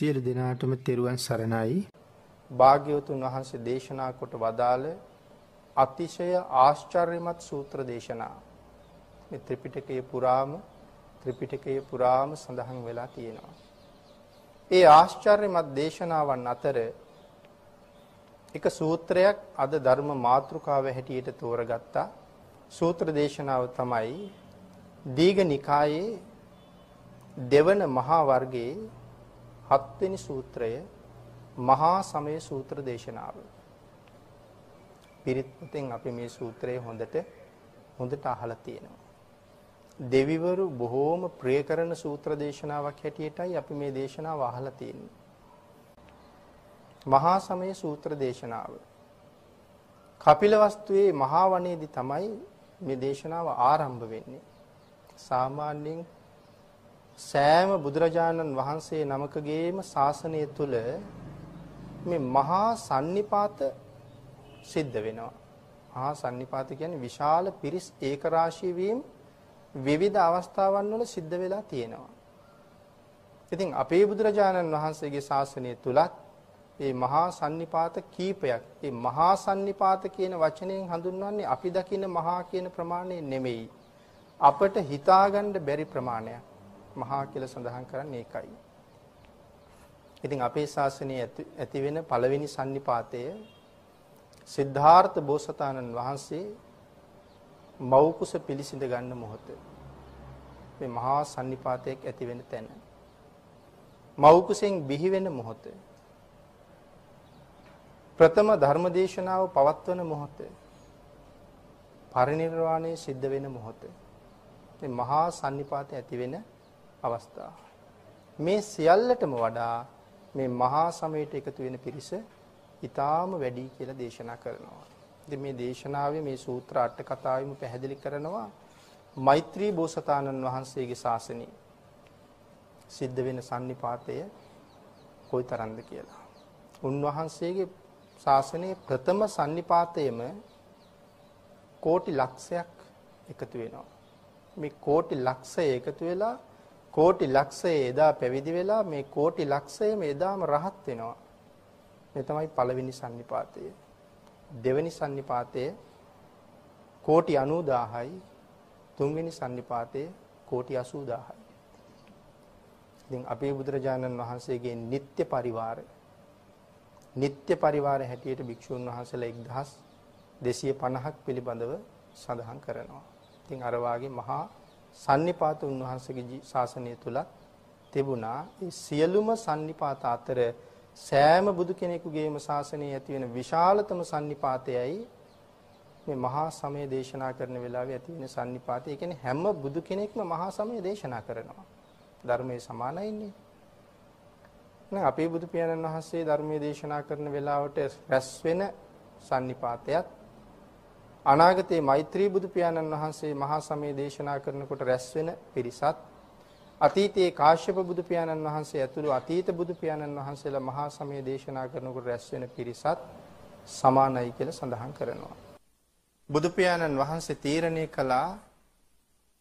සියලු දෙනාටම තෙරුවන් සරණයි. භාග්‍යවතුන් වහන්සේ දේශනා කොට වදාළ අතිශය ආශ්චර්යමත් සූත්‍ර දේශනා. මේ ත්‍රිපිටකයේ පුරාම ත්‍රිපිටකයේ පුරාම සඳහන් වෙලා තියෙනවා. ඒ ආශ්චර්යමත් දේශනාවන් අතර එක සූත්‍රයක් අද ධර්ම මාතෘකාව හැටියට තෝරගත්තා. සූත්‍ර දේශනාව තමයි දීඝ නිකායේ දෙවන මහා වර්ගයේ හත්වෙනි සූත්‍රය මහා සමය සූත්‍ර දේශනාව. පිරිත් පොතෙන් අපි මේ සූත්‍රය හොඳට හොඳට අහලා තියෙනවා. දෙවිවරු බොහෝම ප්‍රිය කරන සූත්‍ර දේශනාවක් හැටියටයි අපි මේ දේශනාව අහලා තියෙන්නේ. මහා සමය සූත්‍ර දේශනාව. කපිලවස්තුවේ මහා වනයේදී තමයි මේ දේශනාව ආරම්භ වෙන්නේ. සාමාන්‍යයෙන් සෑම බුදුරජාණන් වහන්සේ නමකගේම ශාසනය තුල මේ මහා sannipāත සිද්ධ වෙනවා. මහා sannipāත කියන්නේ විශාල පිරිස් ඒකරාශී වීම විවිධ අවස්ථාවන් වල සිද්ධ වෙලා තියෙනවා. ඉතින් අපේ බුදුරජාණන් වහන්සේගේ ශාසනය තුලත් මේ මහා sannipāත කීපයක් මේ මහා sannipāත කියන වචනයෙන් හඳුන්වන්නේ අපි දකින මහා කියන ප්‍රමාණය නෙමෙයි. අපට හිතාගන්න බැරි ප්‍රමාණයක්. මහා කියලා සඳහන් කරන්නේ ඒකයි. ඉතින් අපේ ශාසනයේ ඇති වෙන පළවෙනි sannipāතය සිද්ධාර්ථ බෝසතාණන් වහන්සේ මෞකුස පිළිසිඳ ගන්න මොහොත. මේ මහා sannipāතයක් ඇති වෙන තැන. මෞකුසෙන් බිහි වෙන මොහොත. ප්‍රථම ධර්මදේශනාව පවත්වන මොහොත. පරිණිරවාණය සිද්ධ වෙන මොහොත. මේ මහා sannipāතය ඇති වෙන අවස්ථාව. මේ සියල්ලටම වඩා මේ මහා සමයට එකතු වෙන පිරිස ඊටාම වැඩි කියලා දේශනා කරනවා. ඉතින් මේ දේශනාවේ මේ සූත්‍ර අට කතාවෙම පැහැදිලි කරනවා මෛත්‍රී බෝසතාණන් වහන්සේගේ ශාසනය සිද්ධ වෙන sannipātය කොයිතරම්ද කියලා. උන්වහන්සේගේ ශාසනයේ ප්‍රථම sannipātයම කෝටි ලක්ෂයක් එකතු වෙනවා. මේ කෝටි ලක්ෂය එකතු වෙලා කෝටි ලක්ෂයේ එදා පැවිදි වෙලා මේ කෝටි ලක්ෂයේම එදාම රහත් වෙනවා. මේ තමයි පළවෙනි සන්නිපාතය. දෙවෙනි සන්නිපාතය කෝටි 90000යි තුන්වෙනි සන්නිපාතය කෝටි 80000යි. ඉතින් අපේ බුදුරජාණන් වහන්සේගේ නিত্য පරිවාරය නিত্য පරිවාර හැටියට භික්ෂුන් වහන්සේලා 1250ක් පිළිබඳව සඳහන් කරනවා. ඉතින් අර වාගේ මහා sannipāta උන්වහන්සේගේ ශාසනය තුල තිබුණා. ඒ සියලුම sannipāta අතර සෑම බුදු කෙනෙකුගේම ශාසනයේ ඇති වෙන විශාලතම sannipāතයයි මේ මහා සමය දේශනා කරන වෙලාවේ ඇති වෙන sannipāතය. ඒ කියන්නේ හැම බුදු කෙනෙක්ම මහා සමය දේශනා කරනවා. ධර්මයේ සමානයින්නේ. නෑ අපේ බුදු පියාණන් වහන්සේ ධර්මයේ දේශනා කරන වෙලාවට රැස් වෙන sannipāතයත් අනාගතයේ මෛත්‍රී බුදු පියාණන් වහන්සේ මහා සමය දේශනා කරනකොට රැස් වෙන පිරිසත් අතීතයේ කාශ්‍යප බුදු පියාණන් වහන්සේ ඇතුළු අතීත බුදු පියාණන් වහන්සේලා මහා සමය දේශනා කරනකොට රැස් වෙන පිරිසත් සමානයි කියලා සඳහන් කරනවා. බුදු පියාණන් වහන්සේ තීරණය කළා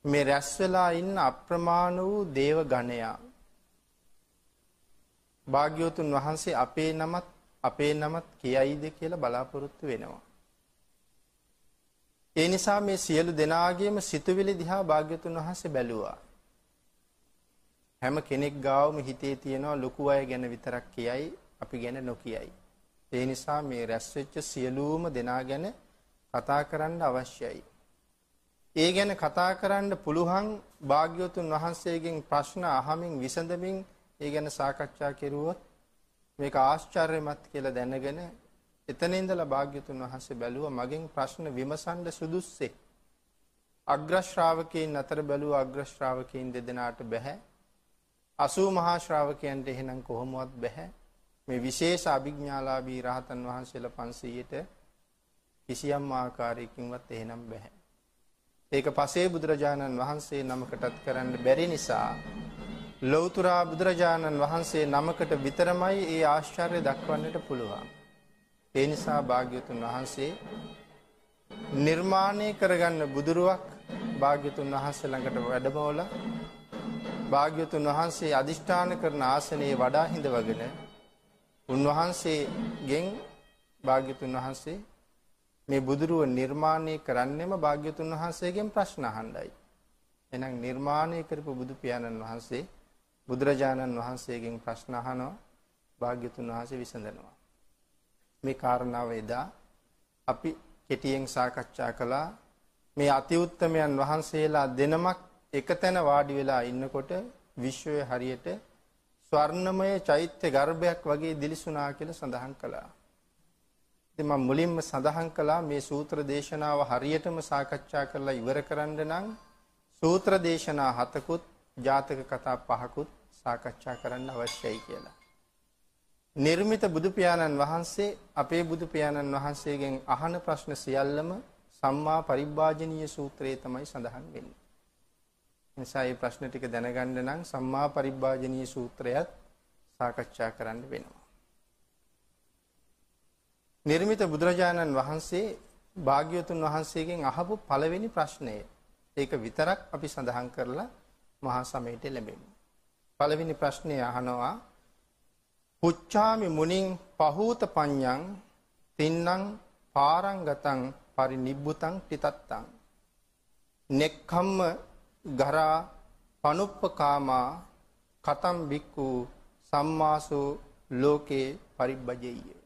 මේ රැස් වෙලා ඉන්න අප්‍රමාණ වූ දේව ගණයා භාග්‍යවතුන් වහන්සේ අපේ නමත් අපේ නමත් කියයිද කියලා බලාපොරොත්තු වෙනවා. ඒ නිසා මේ සියලු දෙනාගේම සිතුවිලි දිහා භාග්‍යතුන් වහන්සේ බැලුවා. හැම කෙනෙක් ගාවම හිතේ තියෙනවා ලොකු අය ගැන විතරක් කියයි අපි ගැන නොකියයි. ඒ නිසා මේ රැස් වෙච්ච සියලුම දෙනා ගැන කතා කරන්න අවශ්‍යයි. ඒ ගැන කතා කරන්න පුළුවන් භාග්‍යවතුන් වහන්සේගෙන් ප්‍රශ්න අහමින් විසඳමින් ඒ ගැන සාකච්ඡා කෙරුවොත් මේක ආශ්චර්යමත් කියලා දැනගෙන එතන ඉඳලා භාග්‍යතුන් වහන්සේ බැලුවා මගෙන් ප්‍රශ්න විමසන්න සුදුස්සේ. අග්‍ර ශ්‍රාවකයන් අතර බැලුවා අග්‍ර ශ්‍රාවකයන් දෙදෙනාට බැහැ. 80 මහා ශ්‍රාවකයන්ට එහෙනම් කොහොමවත් බැහැ. මේ විශේෂ අභිඥාලාභී රහතන් වහන්සේලා 500ට කිසියම් ආකාරයකින්වත් එහෙනම් බැහැ. ඒක පසේ බුදුරජාණන් වහන්සේ නමකටත් කරන්න බැරි නිසා ලෞතර බුදුරජාණන් වහන්සේ නමකට විතරමයි ඒ ආශ්චර්ය දක්වන්නට පුළුවන්. ඒ නිසා භාග්‍යතුන් වහන්සේ නිර්මාණය කරගන්න බුදුරුවක් භාග්‍යතුන් වහන්සේ ළඟට වැඩමවලා භාග්‍යවතුන් වහන්සේ අදිෂ්ඨාන කරන ආසනයේ වඩා හිඳවගෙන උන්වහන්සේගෙන් භාග්‍යවතුන් වහන්සේ මේ බුදුරුව නිර්මාණය කරන්නෙම භාග්‍යවතුන් වහන්සේගෙන් ප්‍රශ්න අහන්නයි. එහෙනම් නිර්මාණය කරපු බුදු පියාණන් වහන්සේ බුදුරජාණන් වහන්සේගෙන් ප්‍රශ්න අහනවා භාග්‍යතුන් වහන්සේ විසඳනවා. මේ කාරණාව එදා අපි කෙටියෙන් සාකච්ඡා කළා මේ අතිඋත්තමයන් වහන්සේලා දෙනමක් එකතැන වාඩි වෙලා ඉන්නකොට විශ්වය හරියට ස්වර්ණමය චෛත්‍ය ගර්භයක් වගේ දිලිසුණා කියලා සඳහන් කළා. ඉතින් මම මුලින්ම සඳහන් කළා මේ සූත්‍ර දේශනාව හරියටම සාකච්ඡා කරලා ඉවර කරන්න නම් සූත්‍ර දේශනා හතකුත් ජාතක කතා පහකුත් සාකච්ඡා කරන්න අවශ්‍යයි කියලා. නිර්මිත බුදු පියාණන් වහන්සේ අපේ බුදු පියාණන් වහන්සේගෙන් අහන ප්‍රශ්න සියල්ලම සම්මා පරිබ්බාජනීය සූත්‍රයේ තමයි සඳහන් වෙන්නේ. නිසා මේ ප්‍රශ්න ටික දැනගන්න නම් සම්මා පරිබ්බාජනීය සූත්‍රයත් සාකච්ඡා කරන්න වෙනවා. නිර්මිත බුදුරජාණන් වහන්සේ භාග්‍යවතුන් වහන්සේගෙන් අහපු පළවෙනි ප්‍රශ්නය ඒක විතරක් අපි සඳහන් කරලා මහා සමයට ලැබෙමු. පළවෙනි ප්‍රශ්නේ අහනවා පුච්චාමි මුනින් පහූත පඤ්ඤං තින්නම් පාරංගතං පරිනිබ්බුතං තිතත්තං. නෙක්ඛම්ම ගරා පනුප්පකාමා කතම් බික්කු සම්මාසෝ ලෝකේ පරිබ්බජෙය්‍ය.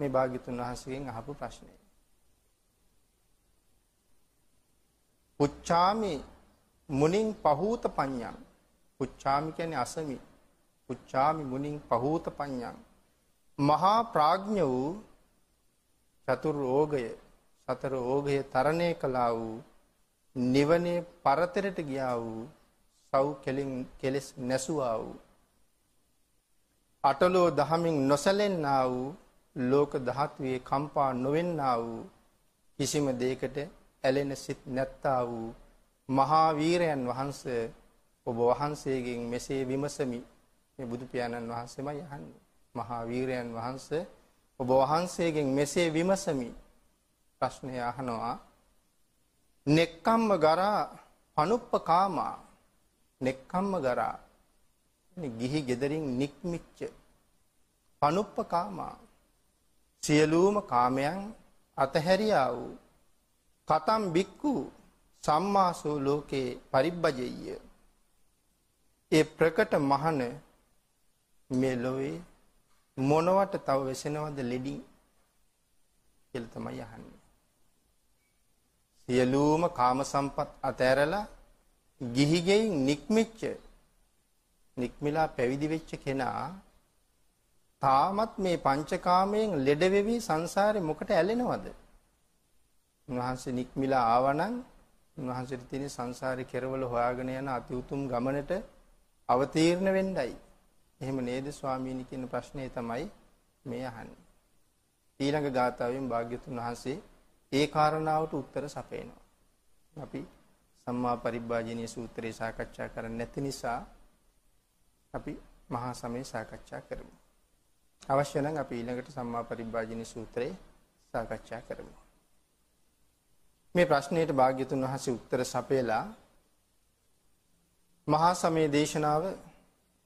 මේ භාග්‍යතුන් වහන්සේගෙන් අහපු ප්‍රශ්නය. පුච්චාමි මුනින් පහූත පඤ්ඤං. පුච්චාමි කියන්නේ අසමි. පුච්චාමි මුනින් පහූත පඤ්ඤං. මහා ප්‍රඥ වූ චතුර් ඕගය සතර ඕගය තරණය කළා වූ නිවනේ පරතරට ගියා වූ සව් කෙලින් කෙලස් නැසුවා වූ අටලෝ දහමින් නොසැලෙන්නා වූ ලෝක ධාතුවේ කම්පා නොවෙන්නා වූ කිසිම දෙයකට ඇලෙන සිත් නැත්තා වූ මහා වීරයන් වහන්සේ ඔබ වහන්සේගෙන් මෙසේ විමසමි. මේ බුදු පියාණන් වහන්සේමයි අහන්නේ. මහා වීරයන් වහන්සේ ඔබ වහන්සේගෙන් මෙසේ විමසමි. ප්‍රශ්නය අහනවා. නෙක්කම්ම ගරා පනුප්පකාමා. නෙක්කම්ම ගරා. ගිහි ගෙදරින් නික්මිච්ච. පනුප්පකාමා. සියලුම කාමයන් අතහැරියා වූ. කතම් බික්කු සම්මාසෝ ලෝකේ පරිබ්බජෙය්‍ය. ඒ ප්‍රකට මහන මේ ලොවේ මොනවට තව වෙසෙනවද ලෙඩින් කියලා තමයි අහන්නේ. සියලුම කාම සම්පත් අතෑරලා ගිහි ගෙයින් නික්මිච්ච නික්මිලා පැවිදි වෙච්ච කෙනා තාමත් මේ පංචකාමයෙන් ලෙඩ වෙවි සංසාරේ මොකට ඇලෙනවද? උන්වහන්සේ නික්මිලා ආවනම් උන්වහන්සේට තියෙන සංසාරේ කෙරවල හොයාගෙන යන අති උතුම් ගමනට අවතීර්ණ වෙන්නයි. එහෙම නේද ස්වාමීනි කියන ප්‍රශ්නේ තමයි මේ අහන්නේ. ඊළඟ ගාථාවෙන් භාග්‍යතුන් වහන්සේ ඒ කාරණාවට උත්තර සපයනවා. අපි සම්මා පරිබ්බාජනීය සූත්‍රය සාකච්ඡා කරන්නේ නැති නිසා අපි මහා සමය සාකච්ඡා කරමු. අවශ්‍ය නම් අපි ඊළඟට සම්මා පරිබ්බාජනීය සූත්‍රය සාකච්ඡා කරමු. මේ ප්‍රශ්නයට භාග්‍යතුන් වහන්සේ උත්තර සපයලා මහා සමය දේශනාව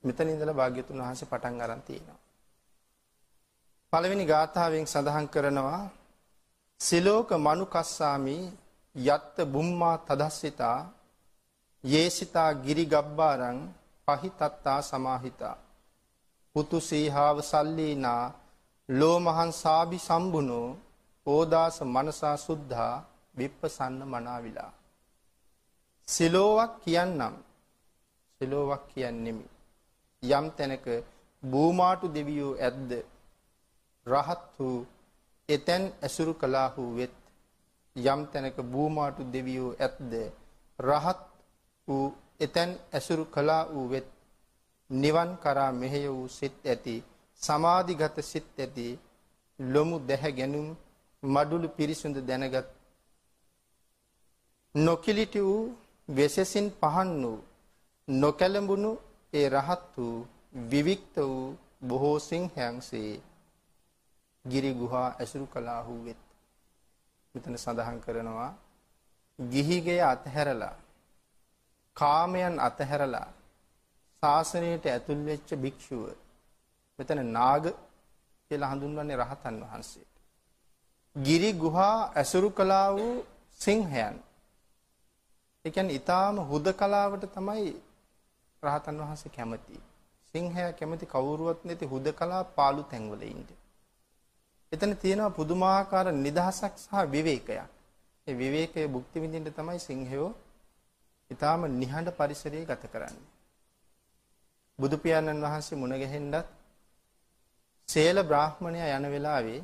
මෙතන ඉඳලා භාග්‍යතුන් වහන්සේ පටන් අරන් තියෙනවා. පළවෙනි ගාථාවෙන් සඳහන් කරනවා සිලෝක මනුකස්සාමි යත්ත බුම්මා තදස්සිතා යේසිතා ගිරි ගබ්බාරං පහිතත්තා සමාහිතා. පුතු සීහාව සල්ලීනා ලෝමහන් සාබි සම්බුනෝ ඕදාස මනසා සුද්ධා විප්පසන්න මනාවිලා. සිලෝවක් කියන්නම්. සිලෝවක් කියන්නෙමි යම් තැනක බූමාටු දෙවියෝ ඇද්ද රහත් වූ එතැන් ඇසුරු කළාහු වෙත් යම් තැනක බූමාටු දෙවියෝ ඇත්ද රහත් වූ එතැන් ඇසුරු කළා වූ වෙත් නිවන් කරා මෙහෙය වූ සිත් ඇති සමාධිගත සිත් ඇති ලොමු දැහැ ගැනුම් මඩුළු පිරිසුඳ දැනගත් නොකිලිටි වූ වෙසසින් පහන් වූ නොකැලඹුණු ඒ රහත් වූ විවික්ත වූ බොහෝ සිංහයන්සේ ගිරි ගුහා ඇසුරු කළාහු වෙත් මෙතන සඳහන් කරනවා ගිහිගේ අතහැරලා කාමයන් අතහැරලා ශාසනයට ඇතුල් වෙච්ච භික්ෂුව මෙතන නාග කියලා හඳුන්වන්නේ රහතන් වහන්සේට. ගිරි ගුහා ඇසුරු කළා වූ සිංහයන්. ඒ කියන්නේ ඊටාම හුදකලාවට තමයි රහතන් වහන්සේ කැමති. සිංහයා කැමති කවුරුවත් නැති හුදකලා පාළු තැන්වල ඉන්න. එතන තියෙනවා පුදුමාකාර නිදහසක් සහ විවේකයක්. ඒ විවේකයේ භුක්ති විඳින්න තමයි සිංහයෝ ඊටාම නිහඬ පරිසරයේ ගත කරන්නේ. බුදු පියාණන් වහන්සේ මුණ ගැහෙන්නත් සේල බ්‍රාහ්මණයා යන වෙලාවේ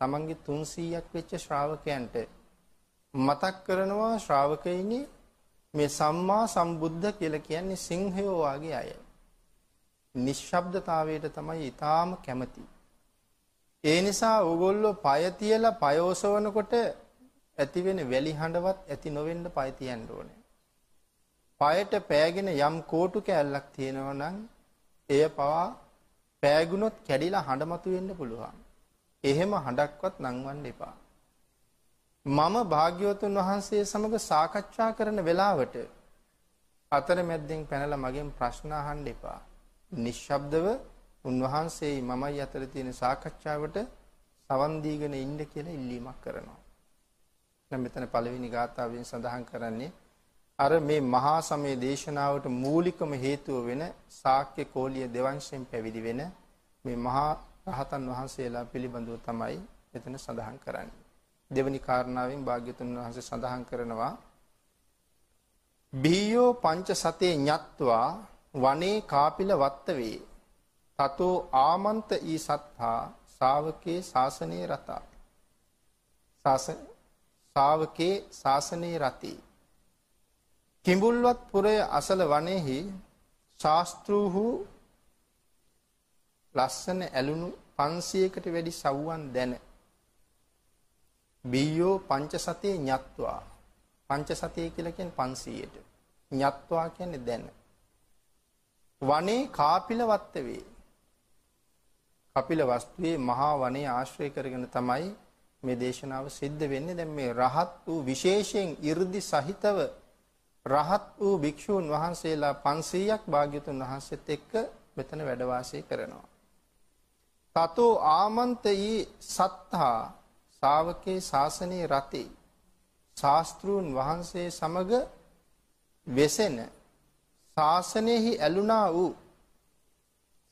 තමන්ගේ 300ක් වෙච්ච ශ්‍රාවකයන්ට මතක් කරනවා ශ්‍රාවකයිනි මේ සම්මා සම්බුද්ධ කියලා කියන්නේ සිංහයෝ වාගේ අය. නිශ්ශබ්දතාවයට තමයි ඊටාම කැමති. ඒ නිසා ඕගොල්ලෝ পায় තියලා පයෝසවනකොට ඇති වෙන වැලි හඬවත් ඇති නොවෙන්න পায় තියන්න ඕනේ. পায়ට පෑගෙන යම් කෝටු කෑල්ලක් තියෙනවා නම් එය පවා පෑගුණොත් කැඩිලා හඬ මතුවෙන්න පුළුවන්. එහෙම හඬක්වත් නංවන්න එපා. මම භාග්‍යවතුන් වහන්සේ සමග සාකච්ඡා කරන වෙලාවට අතරමැද්දෙන් පැනලා මගෙන් ප්‍රශ්න අහන්න එපා. නිශ්ශබ්දව උන්වහන්සේයි මමයි අතර තියෙන සාකච්ඡාවට සවන් දීගෙන ඉන්න කියලා ඉල්ලීමක් කරනවා. දැන් මෙතන පළවෙනි ගාථාවෙන් සඳහන් කරන්නේ අර මේ මහා සමය දේශනාවට මූලිකම හේතුව වෙන ශාක්‍ය කෝලිය දෙවංශයෙන් පැවිදි වෙන මේ මහා රහතන් වහන්සේලා පිළිබඳව තමයි මෙතන සඳහන් කරන්නේ. දෙවනි කාරණාවෙන් භාග්‍යතුන් වහන්සේ සඳහන් කරනවා. බිහියෝ පංච සතේ ඤත්වා වනේ කාපිල වත්තවේ. තතෝ ආමන්ත ඊ සත්තා ශාවකේ ශාසනේ රතා. ශාස ශාවකේ ශාසනේ රති. කිඹුල්වත් පුරය අසල වනේහි ශාස්ත්‍රූහු ලස්සන ඇලුණු 500කට වැඩි සව්වන් දැන. බියෝ පංචසතේ ඤත්වා. පංචසතේ කියලා කියන්නේ 500ට ඤත්වා කියන්නේ දැන. වනේ කාපිල වත්තවේ. කපිල වස්තුවේ මහා වනේ ආශ්‍රය කරගෙන තමයි මේ දේශනාව සිද්ධ වෙන්නේ. දැන් මේ රහත් වූ විශේෂයෙන් 이르දි සහිතව රහත් වූ භික්ෂූන් වහන්සේලා 500ක් භාග්‍යතුන් වහන්සේත් එක්ක මෙතන වැඩ වාසය කරනවා. තතෝ ආමන්තයි සත්තා. ශාවකේ ශාසනයේ රතේ ශාස්ත්‍රූන් වහන්සේ සමග වෙසෙන ශාසනයෙහි ඇලුනා වූ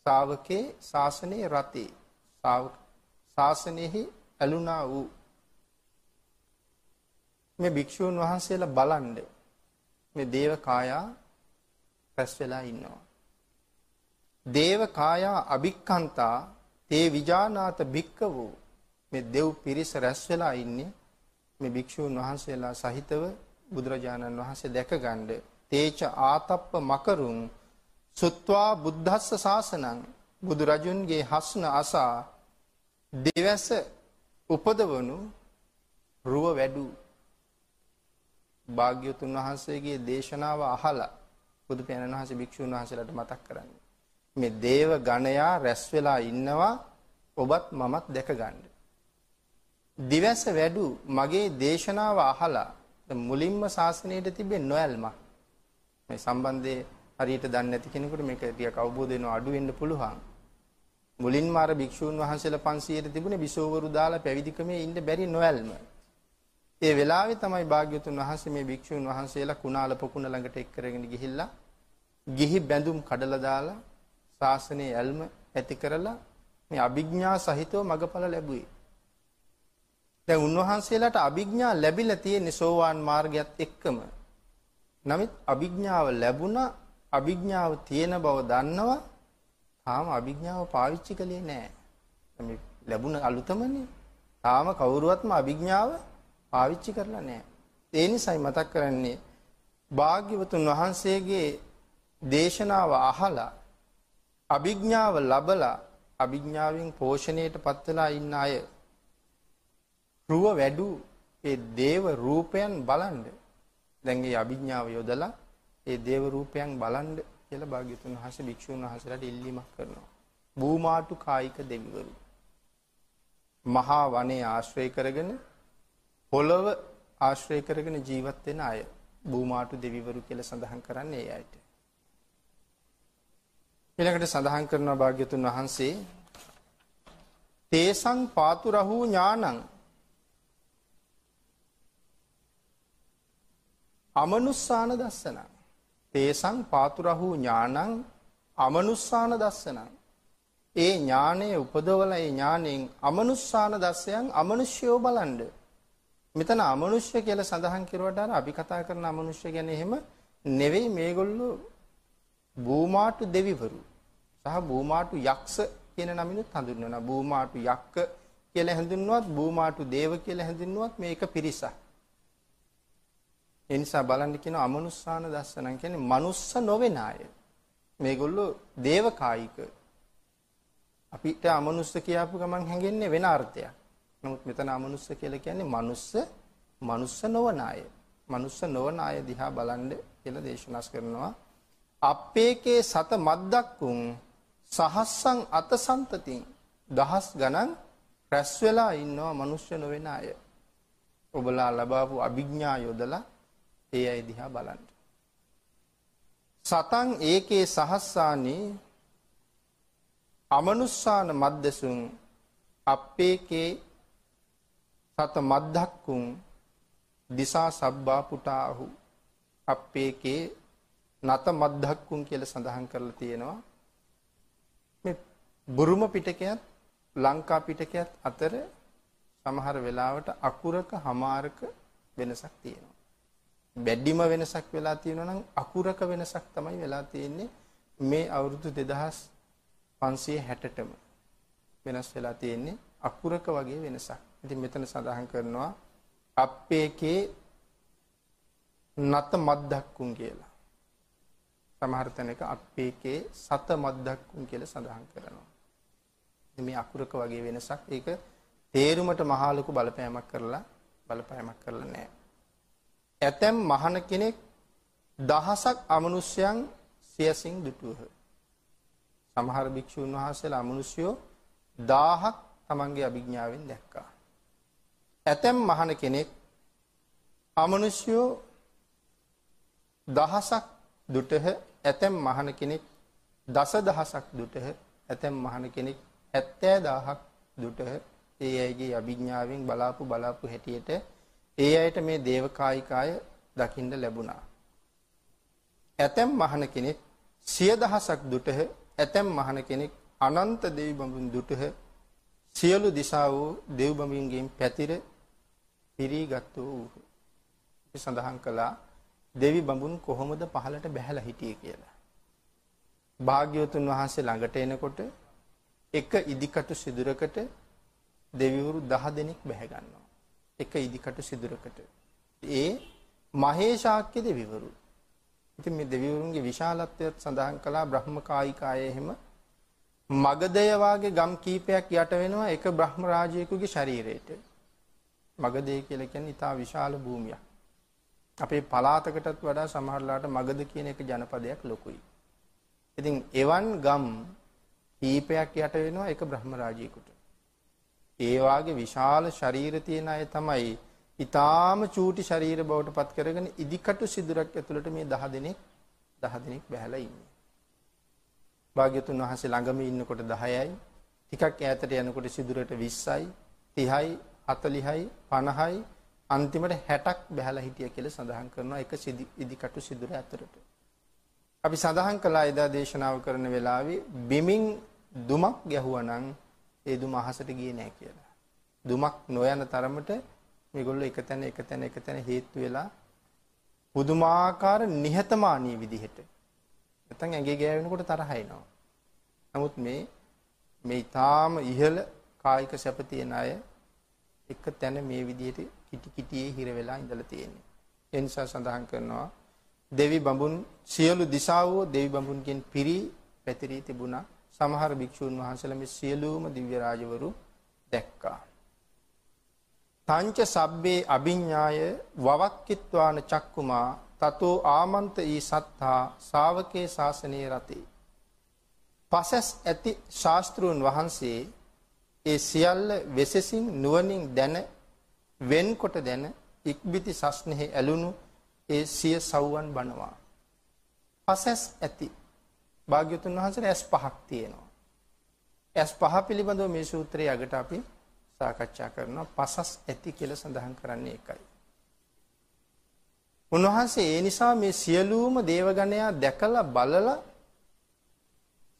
ශාවකේ ශාසනයේ රතේ ශාසනයෙහි ඇලුනා වූ මේ භික්ෂූන් වහන්සේලා බලන්නේ මේ දේව කායා රැස් වෙලා ඉන්නවා. දේව කායා අභික්ඛන්තා තේ විජානාත භික්කවෝ මේ දෙව් පිරිස රැස් වෙලා ඉන්නේ මේ භික්ෂූන් වහන්සේලා සහිතව බුදුරජාණන් වහන්සේ දැකගන්න තේච ආතප්ප මකරුන් සුත්වා බුද්ධස්ස ශාසනං බුදු රජුන්ගේ හස්න අසා දෙවැස උපදවනු රුව වැඩු භාග්‍යතුන් වහන්සේගේ දේශනාව අහලා බුදු පියාණන් වහන්සේ භික්ෂුන් වහන්සේලාට මතක් කරන්නේ. මේ දේව ගණයා රැස් වෙලා ඉන්නවා ඔබත් මමත් දැක ගන්න. දිවැස වැඩු මගේ දේශනාව අහලා මුලින්ම ශාසනයට තිබෙන නොයල්මක්. මේ සම්බන්ධයේ හරියට දන්නේ නැති කෙනෙකුට මේක ටිකක් අවබෝධ වෙනවා අඩු වෙන්න පුළුවන්. මුලින්ම අර භික්ෂූන් වහන්සේලා 500ට තිබුණේ විසෝවරු දාලා පැවිදිකමේ ඉන්න බැරි නොයල්ම. ඒ වෙලාවේ තමයි භාග්‍යතුන් වහන්සේ මේ භික්ෂුන් වහන්සේලා කුණාල පොකුණ ළඟට එක් කරගෙන ගිහිල්ලා ගිහි බැඳුම් කඩලා දාලා ශාසනයේ ඇල්ම ඇති කරලා මේ අභිඥා සහිතව මගඵල ලැබුවේ. දැන් උන්වහන්සේලාට අභිඥා ලැබිලා තියෙන සෝවාන් මාර්ගයත් එක්කම. නමුත් අභිඥාව ලැබුණා අභිඥාව තියෙන බව දන්නවා තාම අභිඥාව පාවිච්චි කළේ නැහැ. මේ ලැබුණ අලුතමනේ. තාම කවුරුවත්ම අභිඥාව පාවිච්චි කරලා නැහැ. ඒ නිසයි මතක් කරන්නේ භාග්‍යවතුන් වහන්සේගේ දේශනාව අහලා අභිඥාව ලබලා අභිඥාවෙන් පෝෂණයට පත් වෙලා ඉන්න අය රුව වැඩු ඒ දේව රූපයන් බලන්න. දැන් මේ අභිඥාව යොදලා ඒ දේව රූපයන් බලන්න කියලා භාග්‍යතුන් වහන්සේ භික්ෂුන් වහන්සේලාට ඉල්ලීමක් කරනවා. භූමාටු කායික දෙවිවරු. මහා වනයේ ආශ්‍රය කරගෙන පොළව ආශ්‍රය කරගෙන ජීවත් වෙන අය භූමාටු දෙවිවරු කියලා සඳහන් කරන්නේ ඒ අයට. ඊළඟට සඳහන් කරනවා භාග්‍යතුන් වහන්සේ තේසං පාතුරහු ඥානං අමනුස්සාන දස්සන. තේසං පාතුරහු ඥානං අමනුස්සාන දස්සනං. ඒ ඥානයේ උපදවල ඒ ඥාණයෙන් අමනුස්සාන දස්සයන් අමනුෂ්‍යෝ බලන්ඩ. මෙතන අමනුෂ්‍ය කියලා සඳහන් කරුවට අර අපි කතා කරන අමනුෂ්‍ය ගැන එහෙම නෙවෙයි මේගොල්ලෝ බූමාටු දෙවිවරු. සහ බූමාටු යක්ෂ කියන නමිනුත් හඳුන්වනවා බූමාටු යක්ක කියලා හඳුන්වුවත් බූමාටු දේව කියලා හඳුන්වුවත් මේක පිරිසක්. ඒ නිසා බලන්න කියන අමනුස්සාන දස්සනන් කියන්නේ මනුස්ස නොවන අය. මේගොල්ලෝ දේවකායික. අපිට අමනුස්ස කියපු ගමන් හැඟෙන්නේ වෙන අර්ථයක්. නමුත් මෙතන අමනුස්ස කියලා කියන්නේ මනුස්ස මනුස්ස නොවන අය. මනුස්ස නොවන අය දිහා බලන්න කියලා දේශනාස් කරනවා. අපේකේ සත මද්දක්කුන් සහස්සං අතසන්තතින් දහස් ගණන් රැස් වෙලා ඉන්නවා මනුෂ්‍ය නොවන අය. ඔබලා ලබාපු අභිඥා යොදලා ඒ අය දිහා බලන්න. සතන් ඒකේ සහස්සානී අමනුස්සාන මද්දසුන් අපේකේ සත මද්දක්කුන් දිසා සබ්බා පුටාහු අපේකේ නත මද්දක්කුන් කියලා සඳහන් කරලා තියෙනවා මේ බුරුම පිටකයත් ලංකා පිටකයත් අතර සමහර වෙලාවට අකුරක හමාරක වෙනසක් තියෙනවා. බැඩ්ඩිම වෙනසක් වෙලා තියෙනවා නම් අකුරක වෙනසක් තමයි වෙලා තියෙන්නේ මේ අවුරුදු 2560ටම වෙනස් වෙලා තියෙන්නේ අකුරක වගේ වෙනසක්. ඉතින් මෙතන සඳහන් කරනවා අප්පේකේ නත මද්දක්කුන් කියලා. සමහර තැනක අප්පේකේ සත මද්දක්කුන් කියලා සඳහන් කරනවා. මේ අකුරක වගේ වෙනසක් ඒක තේරුමට මහා ලොකු බලපෑමක් කරලා බලපෑමක් කරලා නැහැ. ඇතැම් මහන කෙනෙක් දහසක් අමනුෂ්‍යයන් සියසින් දුටුවහ. සමහර භික්ෂූන් වහන්සේලා අමනුෂ්‍යෝ 1000ක් තමන්ගේ අභිඥාවෙන් දැක්කා. ඇතැම් මහන කෙනෙක් අමනුෂ්‍යෝ දහසක් දුටහ ඇතැම් මහන කෙනෙක් දස දහසක් දුටහ ඇතැම් මහන කෙනෙක් හැත්තෑ දාහක් දුටහ ඒ අයගේ අභිඥාවෙන් බලාපු බලාපු හැටියට ඒ අයට මේ දේවකායිකාය දකින්න ලැබුණා. ඇතැම් මහන කෙනෙක් සිය දහසක් දුටහ ඇතැම් මහන කෙනෙක් අනන්ත දෙවි බඹුන් දුටහ සියලු දිසා වූ දෙව් බඹුන්ගෙන් පැතිර පිරීගත් වූ සඳහන් කළා දෙවි බඹුන් කොහොමද පහළට බැහැලා හිටියේ කියලා. භාග්‍යවතුන් වහන්සේ ළඟට එනකොට එක ඉදිකටු සිදුරකට දෙවිවරු 10 දෙනෙක් බැහැ ගන්නවා. එක ඉදිකටු සිදුරකට. ඒ මහේශාක්‍ය දෙවිවරු. ඉතින් මේ දෙවිවරුන්ගේ විශාලත්වයත් සඳහන් කළා බ්‍රහ්මකායිකාය එහෙම මගධය වාගේ ගම් කීපයක් යට වෙනවා එක බ්‍රහ්ම රාජයෙකුගේ ශරීරයට. මගධය කියලා කියන්නේ ඉතා විශාල භූමියක්. අපේ පලාතකටත් වඩා සමහරලාට මගධ කියන එක ජනපදයක් ලොකුයි. ඉතින් එවන් ගම් කීපයක් යට වෙනවා එක බ්‍රහ්ම රාජයෙකුට. ඒ වාගේ විශාල ශරීර තියෙන අය තමයි ඊටාම චූටි ශරීර බවට පත් කරගෙන ඉදිකටු සිදුරක් ඇතුළට මේ 10 දෙනෙක් 10 දෙනෙක් බැහැලා ඉන්නේ. භාග්‍යතුන් වහන්සේ ළඟම ඉන්නකොට 10යි, ටිකක් ඈතට යනකොට සිදුරට 20යි, 30යි, 40යි, 50යි, අන්තිමට 60ක් බැහැලා හිටිය කියලා සඳහන් කරනවා එක ඉදිකටු සිදුර ඇතුළට. අපි සඳහන් කළා එදා දේශනාව කරන වෙලාවේ බිමින් දුමක් ගැහුවනම් ඒ දුම අහසට ගියේ නැහැ කියලා. දුමක් නොයන තරමට මේගොල්ලෝ එක තැන එක තැන එක තැන හේතු වෙලා පුදුමාකාර නිහතමානී විදිහට නැත්නම් ඇඟේ ගෑවෙනකොට තරහ එනවා. නමුත් මේ මේ ඊටාම ඉහළ කායික සැප තියෙන අය එක තැන මේ විදිහට කිටි කිටියේ හිර වෙලා ඉඳලා තියෙන්නේ. ඒ නිසා සඳහන් කරනවා දෙවි බඹුන් සියලු දිසාවෝ දෙවි බඹුන්ගෙන් පිරි පැතිරී තිබුණා. සමහර භික්ෂූන් වහන්සේලා මේ සියලුම දිව්‍ය රාජවරු දැක්කා. තංච සබ්බේ අභිඤ්ඤාය වවක්කිත්වාන චක්කුමා තතෝ ආමන්ත ඊ සත්තා ශාවකේ ශාසනයේ රතේ. පසස් ඇති ශාස්ත්‍රූන් වහන්සේ ඒ සියල්ල වෙසසින් නුවණින් දැන වෙන්කොට දැන ඉක්බිති සස්නෙහි ඇලුණු ඒ සිය සව්වන් බනවා. පසස් ඇති භාග්‍යතුන් වහන්සේට ඇස් පහක් තියෙනවා. ඇස් පහ පිළිබඳව මේ සූත්‍රයේ අගට අපි සාකච්ඡා කරනවා. පසස් ඇති කියලා සඳහන් කරන්නේ ඒකයි. උන්වහන්සේ ඒ නිසා මේ සියලුම දේවගණයා දැකලා බලලා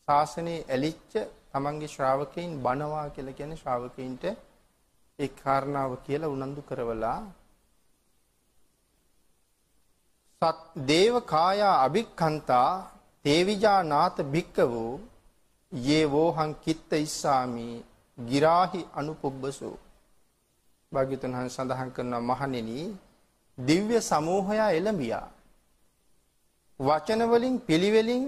ශාසනයේ ඇලිච්ච තමන්ගේ ශ්‍රාවකයන් බණවා කියලා කියන්නේ ශ්‍රාවකයින්ට ඒ කාරණාව කියලා උනන්දු කරවලා සත් දේව කායා අභික්ඛන්තා තේවිජා නාත භික්කවෝ යේ වෝහං කිත්ත ඉස්සාමි ගිරාහි අනුපුබ්බසෝ. භාග්‍යතුන් වහන්සේ සඳහන් කරනවා මහණෙනි දිව්‍ය සමූහයා එළඹියා. වචන වලින් පිළිවෙලින්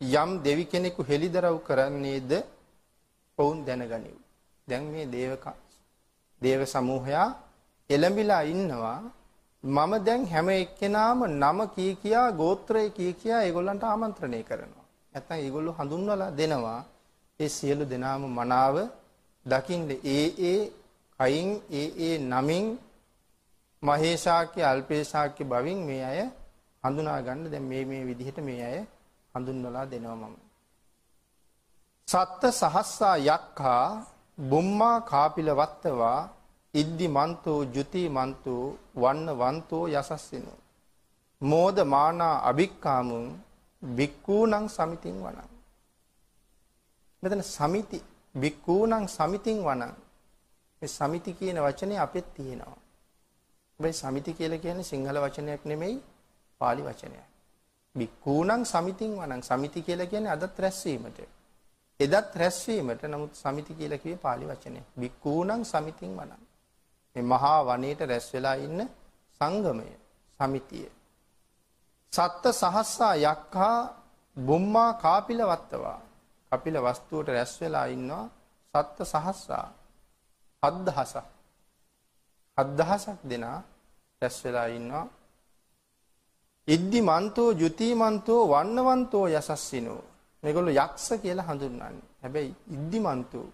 යම් දෙවි කෙනෙකු හෙළිදරව් කරන්නේද ඔවුන් දැනගනිව්. දැන් මේ දේවක දේව සමූහයා එළඹිලා ඉන්නවා. මම දැන් හැම එක්කෙනාම නම කී කියා ගෝත්‍රය කී කියා ඒගොල්ලන්ට ආමන්ත්‍රණය කරනවා. නැත්නම් ඒගොල්ලෝ හඳුන්වලා දෙනවා ඒ සියලු දෙනාම මනාව දකින්න ඒ ඒ කයින් ඒ ඒ නමින් මහේශාක්‍ය අල්පේශාක්‍ය බවින් මේ අය හඳුනා ගන්න දැන් මේ මේ විදිහට මේ අය හඳුන්වලා දෙනවා මම. සත්ත සහස්සා යක්ඛා බුම්මා කාපිල වත්තවා ඉද්දි මන්තෝ ජුති මන්තෝ වන්න වන්තෝ යසස්සිනෝ. මෝද මානා අභික්කාමුන් බික්කූණං සමිතින් වනං. මෙතන සමිති බික්කූණං සමිතින් වනං. මේ සමිති කියන වචනේ අපෙත් තියෙනවා. හැබැයි සමිති කියලා කියන්නේ සිංහල වචනයක් නෙමෙයි pāli වචනයක්. බික්කූණං සමිතින් වනං. සමිති කියලා කියන්නේ අදත් රැස්වීමට. එදත් රැස්වීමට නමුත් සමිති කියලා කිව්වේ pāli වචනේ බික්කූණං සමිතින් වනං. මේ මහා වනයේට රැස් වෙලා ඉන්න සංගමය සමිතිය. සත්ත සහස්සා යක්ඛා බුම්මා කාපිල වත්තවා. කපිල වස්තුවට රැස් වෙලා ඉන්නවා සත්ත සහස්සා. 7000ක් 7000ක් දෙනා රැස් වෙලා ඉන්නවා. ඉද්දි මන්තෝ ජුති මන්තෝ වන්නවන්තෝ යසස්සිනෝ. මේගොල්ලෝ යක්ෂ කියලා හඳුන්වන්නේ. හැබැයි ඉද්දි මන්තෝ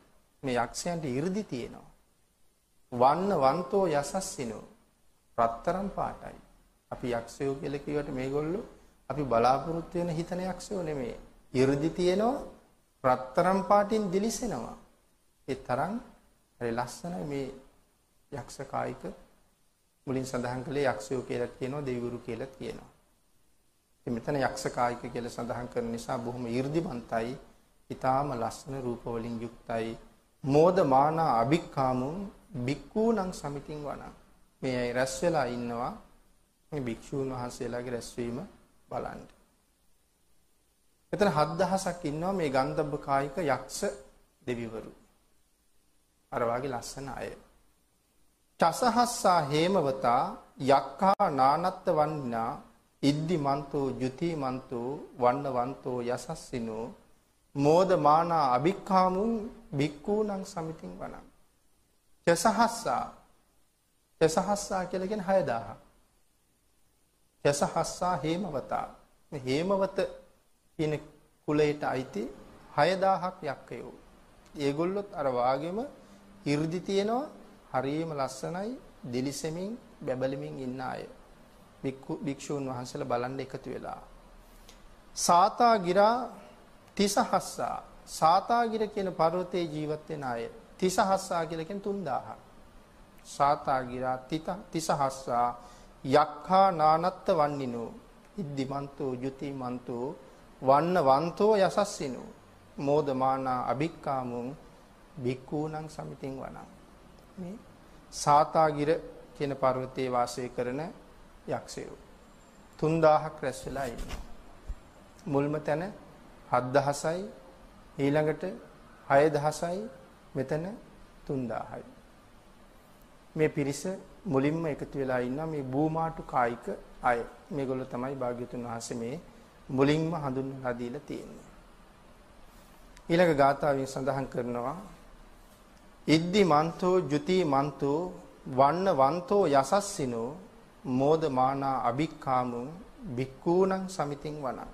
මේ යක්ෂයන්ට 이르දි තියෙනවා. වන්න වන්තෝ යසස්සිනෝ රත්තරම් පාටයි. අපි යක්ෂයෝ කියලා කියවට මේගොල්ලෝ අපි බලාපොරොත්තු වෙන හිතන යක්ෂයෝ නෙමෙයි. 이르දි තියෙනවා රත්තරම් පාටින් දිලිසෙනවා. ඒ තරම් හරි ලස්සනයි මේ යක්ෂ කායික මුලින් සඳහන් කළේ යක්ෂයෝ කියලා කියනවා දෙවිවරු කියලා කියනවා. ඉතින් මෙතන යක්ෂ කායික කියලා සඳහන් කරන නිසා බොහොම 이르දිවන්තයි, ඊටාම ලස්සන රූප වලින් යුක්තයි, මෝදමානා අභික්කාමුම් අභික්කාමුන් බික්කූණං සමිතින් වණං මේ අය රැස් වෙලා ඉන්නවා මේ භික්ෂූන් වහන්සේලාගේ රැස්වීම බලන්න. එතන 7000ක් ඉන්නවා මේ ගන්ධබ්බ කායික යක්ෂ දෙවිවරු. අර වාගේ ලස්සන අය. චසහස්සා හේමවතා යක්ඛා නානත්ත වන්නා ඉද්දි මන්තෝ ජුති මන්තෝ වන්න වන්තෝ යසස්සිනෝ මෝද මානා අභික්ඛාමුන් බික්කූණං සමිතින් වණං චසහස්සා චසහස්සා කියලා කියන්නේ 6000. චසහස්සා හේමවතා. මේ හේමවත කියන කුලයට අයිති 6000ක් යක්කයෝ. ඒගොල්ලොත් අර වාගෙම 이르දි තියෙනවා හරියම ලස්සනයි දිලිසෙමින් බැබලෙමින් ඉන්න අය. භික්ෂූන් වහන්සේලා බලන්න එකතු වෙලා. සාතා ගිරා තිසහස්සා සාතාගිර කියන පර්වතයේ ජීවත් වෙන අය 30000 කියලා කියන්නේ 3000. සාතාගිරා තිත 30000 යක්ඛා නානත්ත වන්නිනෝ. ඉද්දිමන්තෝ යුතිමන්තෝ වන්න වන්තෝ යසස්සිනෝ. මෝදමානා අභික්කාමුන් භික්ඛූණං සමිතින් වනං. මේ සාතාගිර කියන පර්වතයේ වාසය කරන යක්ෂයෝ. 3000ක් රැස් වෙලා ඉන්නවා. මුල්ම තැන 7000යි ඊළඟට 6000යි මෙතන 3000යි. මේ පිරිස මුලින්ම එකතු වෙලා ඉන්නවා මේ බූමාටු කායික අය. මේගොල්ලෝ තමයි භාග්‍යතුන් වහන්සේ මේ මුලින්ම හඳුන්වලා දීලා තියෙන්නේ. ඊළඟ ගාථාවෙන් සඳහන් කරනවා ඉද්දි මන්තෝ ජුති මන්තෝ වන්න වන්තෝ යසස්සිනෝ මෝද මානා අභික්කාමුං බික්කූණං සමිතින් වනං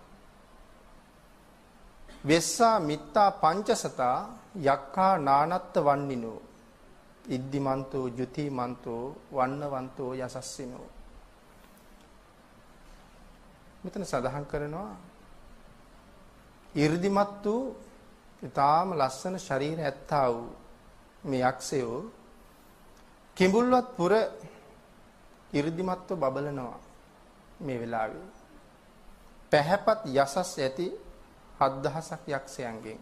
වෙස්සා මිත්තා පංචසතා යක්ඛා නානත්ත වන්නිනෝ. ඉද්දිමන්තෝ ජුතිමන්තෝ වන්නවන්තෝ යසස්සිනෝ. මෙතන සඳහන් කරනවා 이르දිමත් වූ ඊටාම ලස්සන ශරීර ඇත්තා වූ මේ යක්ෂයෝ කිඹුල්වත් පුර 이르දිමත්ව බබලනවා මේ වෙලාවේ. පැහැපත් යසස් ඇති 7000ක් යක්ෂයන්ගෙන්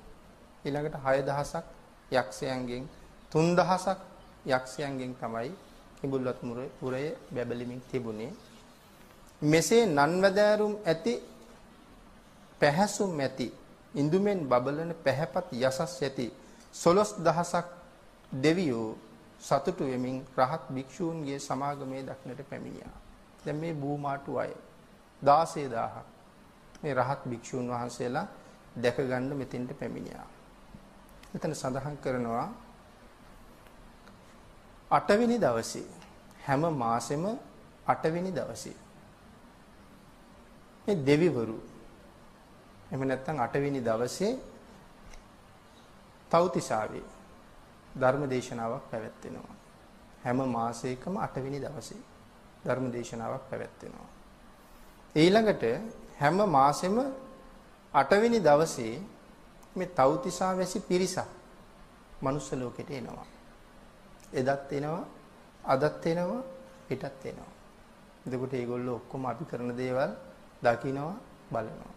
ඊළඟට 6000ක් යක්ෂයන්ගෙන් 3000ක් යක්ෂයන්ගෙන් තමයි කිඹුල්වත් පුරයේ බැබලෙමින් තිබුණේ. මෙසේ නන්වැදෑරුම් ඇති පැහැසුම් ඇති ඉඳුමෙන් බබලන පැහැපත් යසස් ඇති 12000ක් දෙවියෝ සතුටු වෙමින් රහත් භික්ෂූන්ගේ සමාගමේ දක්නට පැමිණියා. දැන් මේ බූමාටු අය 16000ක් මේ රහත් භික්ෂූන් වහන්සේලා දැක ගන්න මෙතෙන්ට පැමිණියා. මෙතන සඳහන් කරනවා 8 වෙනි දවසේ හැම මාසෙම 8 වෙනි දවසේ මේ දෙවිවරු එහෙම නැත්නම් 8 වෙනි දවසේ තව්තිසාවේ ධර්ම දේශනාවක් පැවැත්වෙනවා. හැම මාසයකම 8 වෙනි දවසේ ධර්ම දේශනාවක් පැවැත්වෙනවා. ඊළඟට හැම මාසෙම 8 වෙනි දවසේ මේ තව්තිසා වැසි පිරිසක් මනුස්ස ලෝකෙට එනවා. එදත් එනවා, අදත් එනවා, පිටත් එනවා. එතකොට මේගොල්ලෝ ඔක්කොම අපි කරන දේවල් දකිනවා, බලනවා.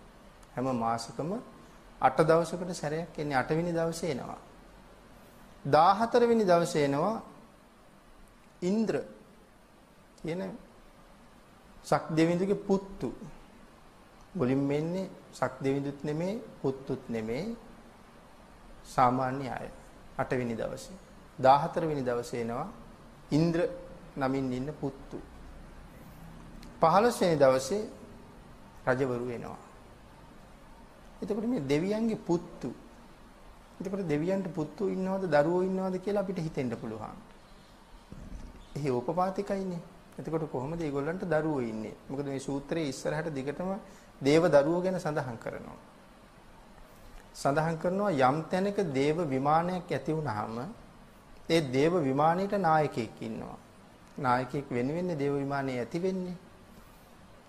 හැම මාසෙකම 8 දවසකට සැරයක් එන්නේ 8 වෙනි දවසේ එනවා. 14 වෙනි දවසේ එනවා ඉන්ද්‍ර කියන සක් දෙවිඳුගේ පුත්තු. මුලින්ම එන්නේ සක් දෙවිඳුත් නෙමේ පුත්තුත් නෙමේ සාමාන්‍ය අය. 8 වෙනි දවසේ. 14 වෙනි දවසේ එනවා ඉන්ද්‍ර නමින් ඉන්න පුත්තු. 15 වෙනි දවසේ රජවරු එනවා. එතකොට මේ දෙවියන්ගේ පුත්තු එතකොට දෙවියන්ට පුත්තු ඉන්නවද දරුවෝ ඉන්නවද කියලා අපිට හිතෙන්න පුළුවන්. එහි උපපාතිකයිනේ. එතකොට කොහොමද මේගොල්ලන්ට දරුවෝ ඉන්නේ? මොකද මේ සූත්‍රයේ ඉස්සරහට දිගටම දේව දරුවෝ ගැන සඳහන් කරනවා. සඳහන් කරනවා යම් තැනක දේව විමානයක් ඇති වුනහම ඒ දේව විමානයට නායකයෙක් ඉන්නවා. නායකයෙක් වෙන වෙන්නේ දේව විමානයේ ඇති වෙන්නේ.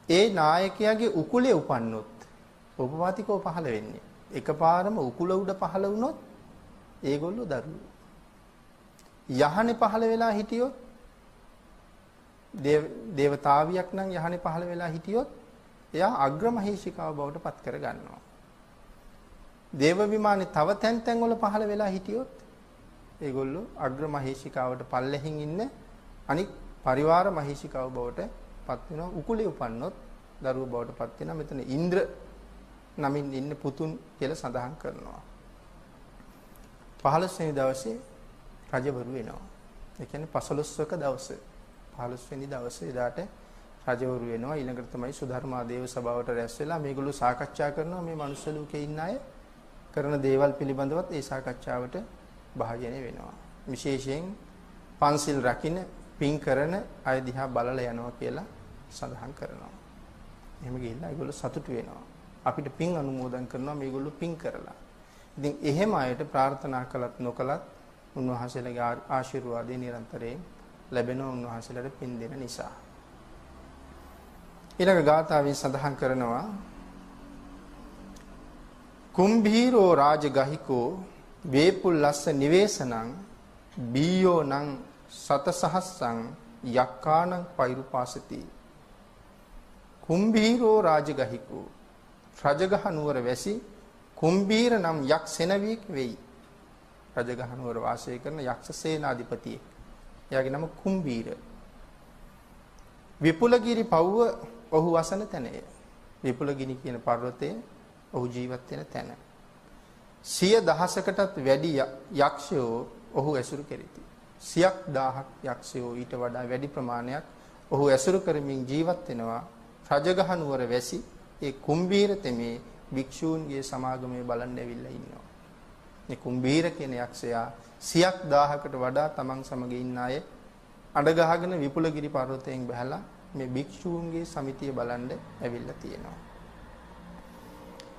ඒ නායකයාගේ උකුලේ උපන්නොත් උපපාතිකව පහළ වෙන්නේ. එකපාරම උකුල උඩ පහළ වුණොත් ඒගොල්ලෝ දරුවෝ. යහනේ පහළ වෙලා හිටියොත් දේවතාවියක් නම් යහනේ පහළ වෙලා හිටියොත් එයා අග්‍රමහේෂිකාව බවට පත් කර ගන්නවා. දේව විමානේ තව තැන් තැන් වල පහළ වෙලා හිටියොත් ඒගොල්ලෝ අග්‍රමහේෂිකාවට පල්ලෙහින් ඉන්න අනික් පරිවාර මහේෂිකාව බවට පත් වෙනවා. උකුලේ උපන්නොත් දරුවෝ බවට පත් වෙනවා. මෙතන ඉන්ද්‍ර නමින් ඉන්න පුතුන් කියලා සඳහන් කරනවා. 15 වෙනි දවසේ රජවරු වෙනවා. ඒ කියන්නේ 15වක දවසේ 15 වෙනි දවසේ එදාට රජවරු වෙනවා. ඊළඟට තමයි සුධර්මා දේව සභාවට රැස් වෙලා මේගොල්ලෝ සාකච්ඡා කරනවා මේ මනුස්ස ලෝකේ ඉන්න අය කරන දේවල් පිළිබඳවත් ඒ සාකච්ඡාවට භාජනය වෙනවා. විශේෂයෙන් පන්සිල් රකින්න පින් කරන අය දිහා බලලා යනවා කියලා සඳහන් කරනවා. එහෙම ගිහිල්ලා ඒගොල්ලෝ සතුටු වෙනවා. අපිට පින් අනුමෝදන් කරනවා මේගොල්ලෝ පින් කරලා. ඉතින් එහෙම අයට ප්‍රාර්ථනා කළත් නොකළත් උන්වහන්සේලාගේ ආශිර්වාදය නිරන්තරයෙන් ලැබෙනවා උන්වහන්සේලාට පින් දෙන නිසා. ඊළඟ ගාථාවෙන් සඳහන් කරනවා කුම්භීරෝ රාජගහිකෝ වේපුල්ලස්ස නිවේසනං බීයෝ නං සතසහස්සං යක්කානං පෛරුපාසති. කුම්භීරෝ රාජගහිකෝ රජගහ නුවර වැසි කුම්භීර නම් යක් සෙනවියෙක් වෙයි. රජගහ නුවර වාසය කරන යක්ෂ සේනාධිපතියෙක්. එයාගේ නම කුම්බීර. විපුලගිරි පව්ව ඔහු වසන තැනය. විපුලගිනි කියන පර්වතයේ ඔහු ජීවත් වෙන තැන. සිය දහසකටත් වැඩි යක්ෂයෝ ඔහු ඇසුරු කෙරිති. සියක් දාහක් යක්ෂයෝ ඊට වඩා වැඩි ප්‍රමාණයක් ඔහු ඇසුරු කරමින් ජීවත් වෙනවා රජගහ නුවර වැසි ඒ කුම්බීර තෙමේ භික්ෂූන්ගේ සමාගමේ බලන්න ඇවිල්ලා ඉන්නවා. මේ කුම්බීර කියන යක්ෂයා සියක් දාහකට වඩා තමන් සමග ඉන්න අය අඬ ගහගෙන විපුලගිරි පර්වතයෙන් බැහැලා මේ භික්ෂූන්ගේ සමිතිය බලන්න ඇවිල්ලා තියෙනවා.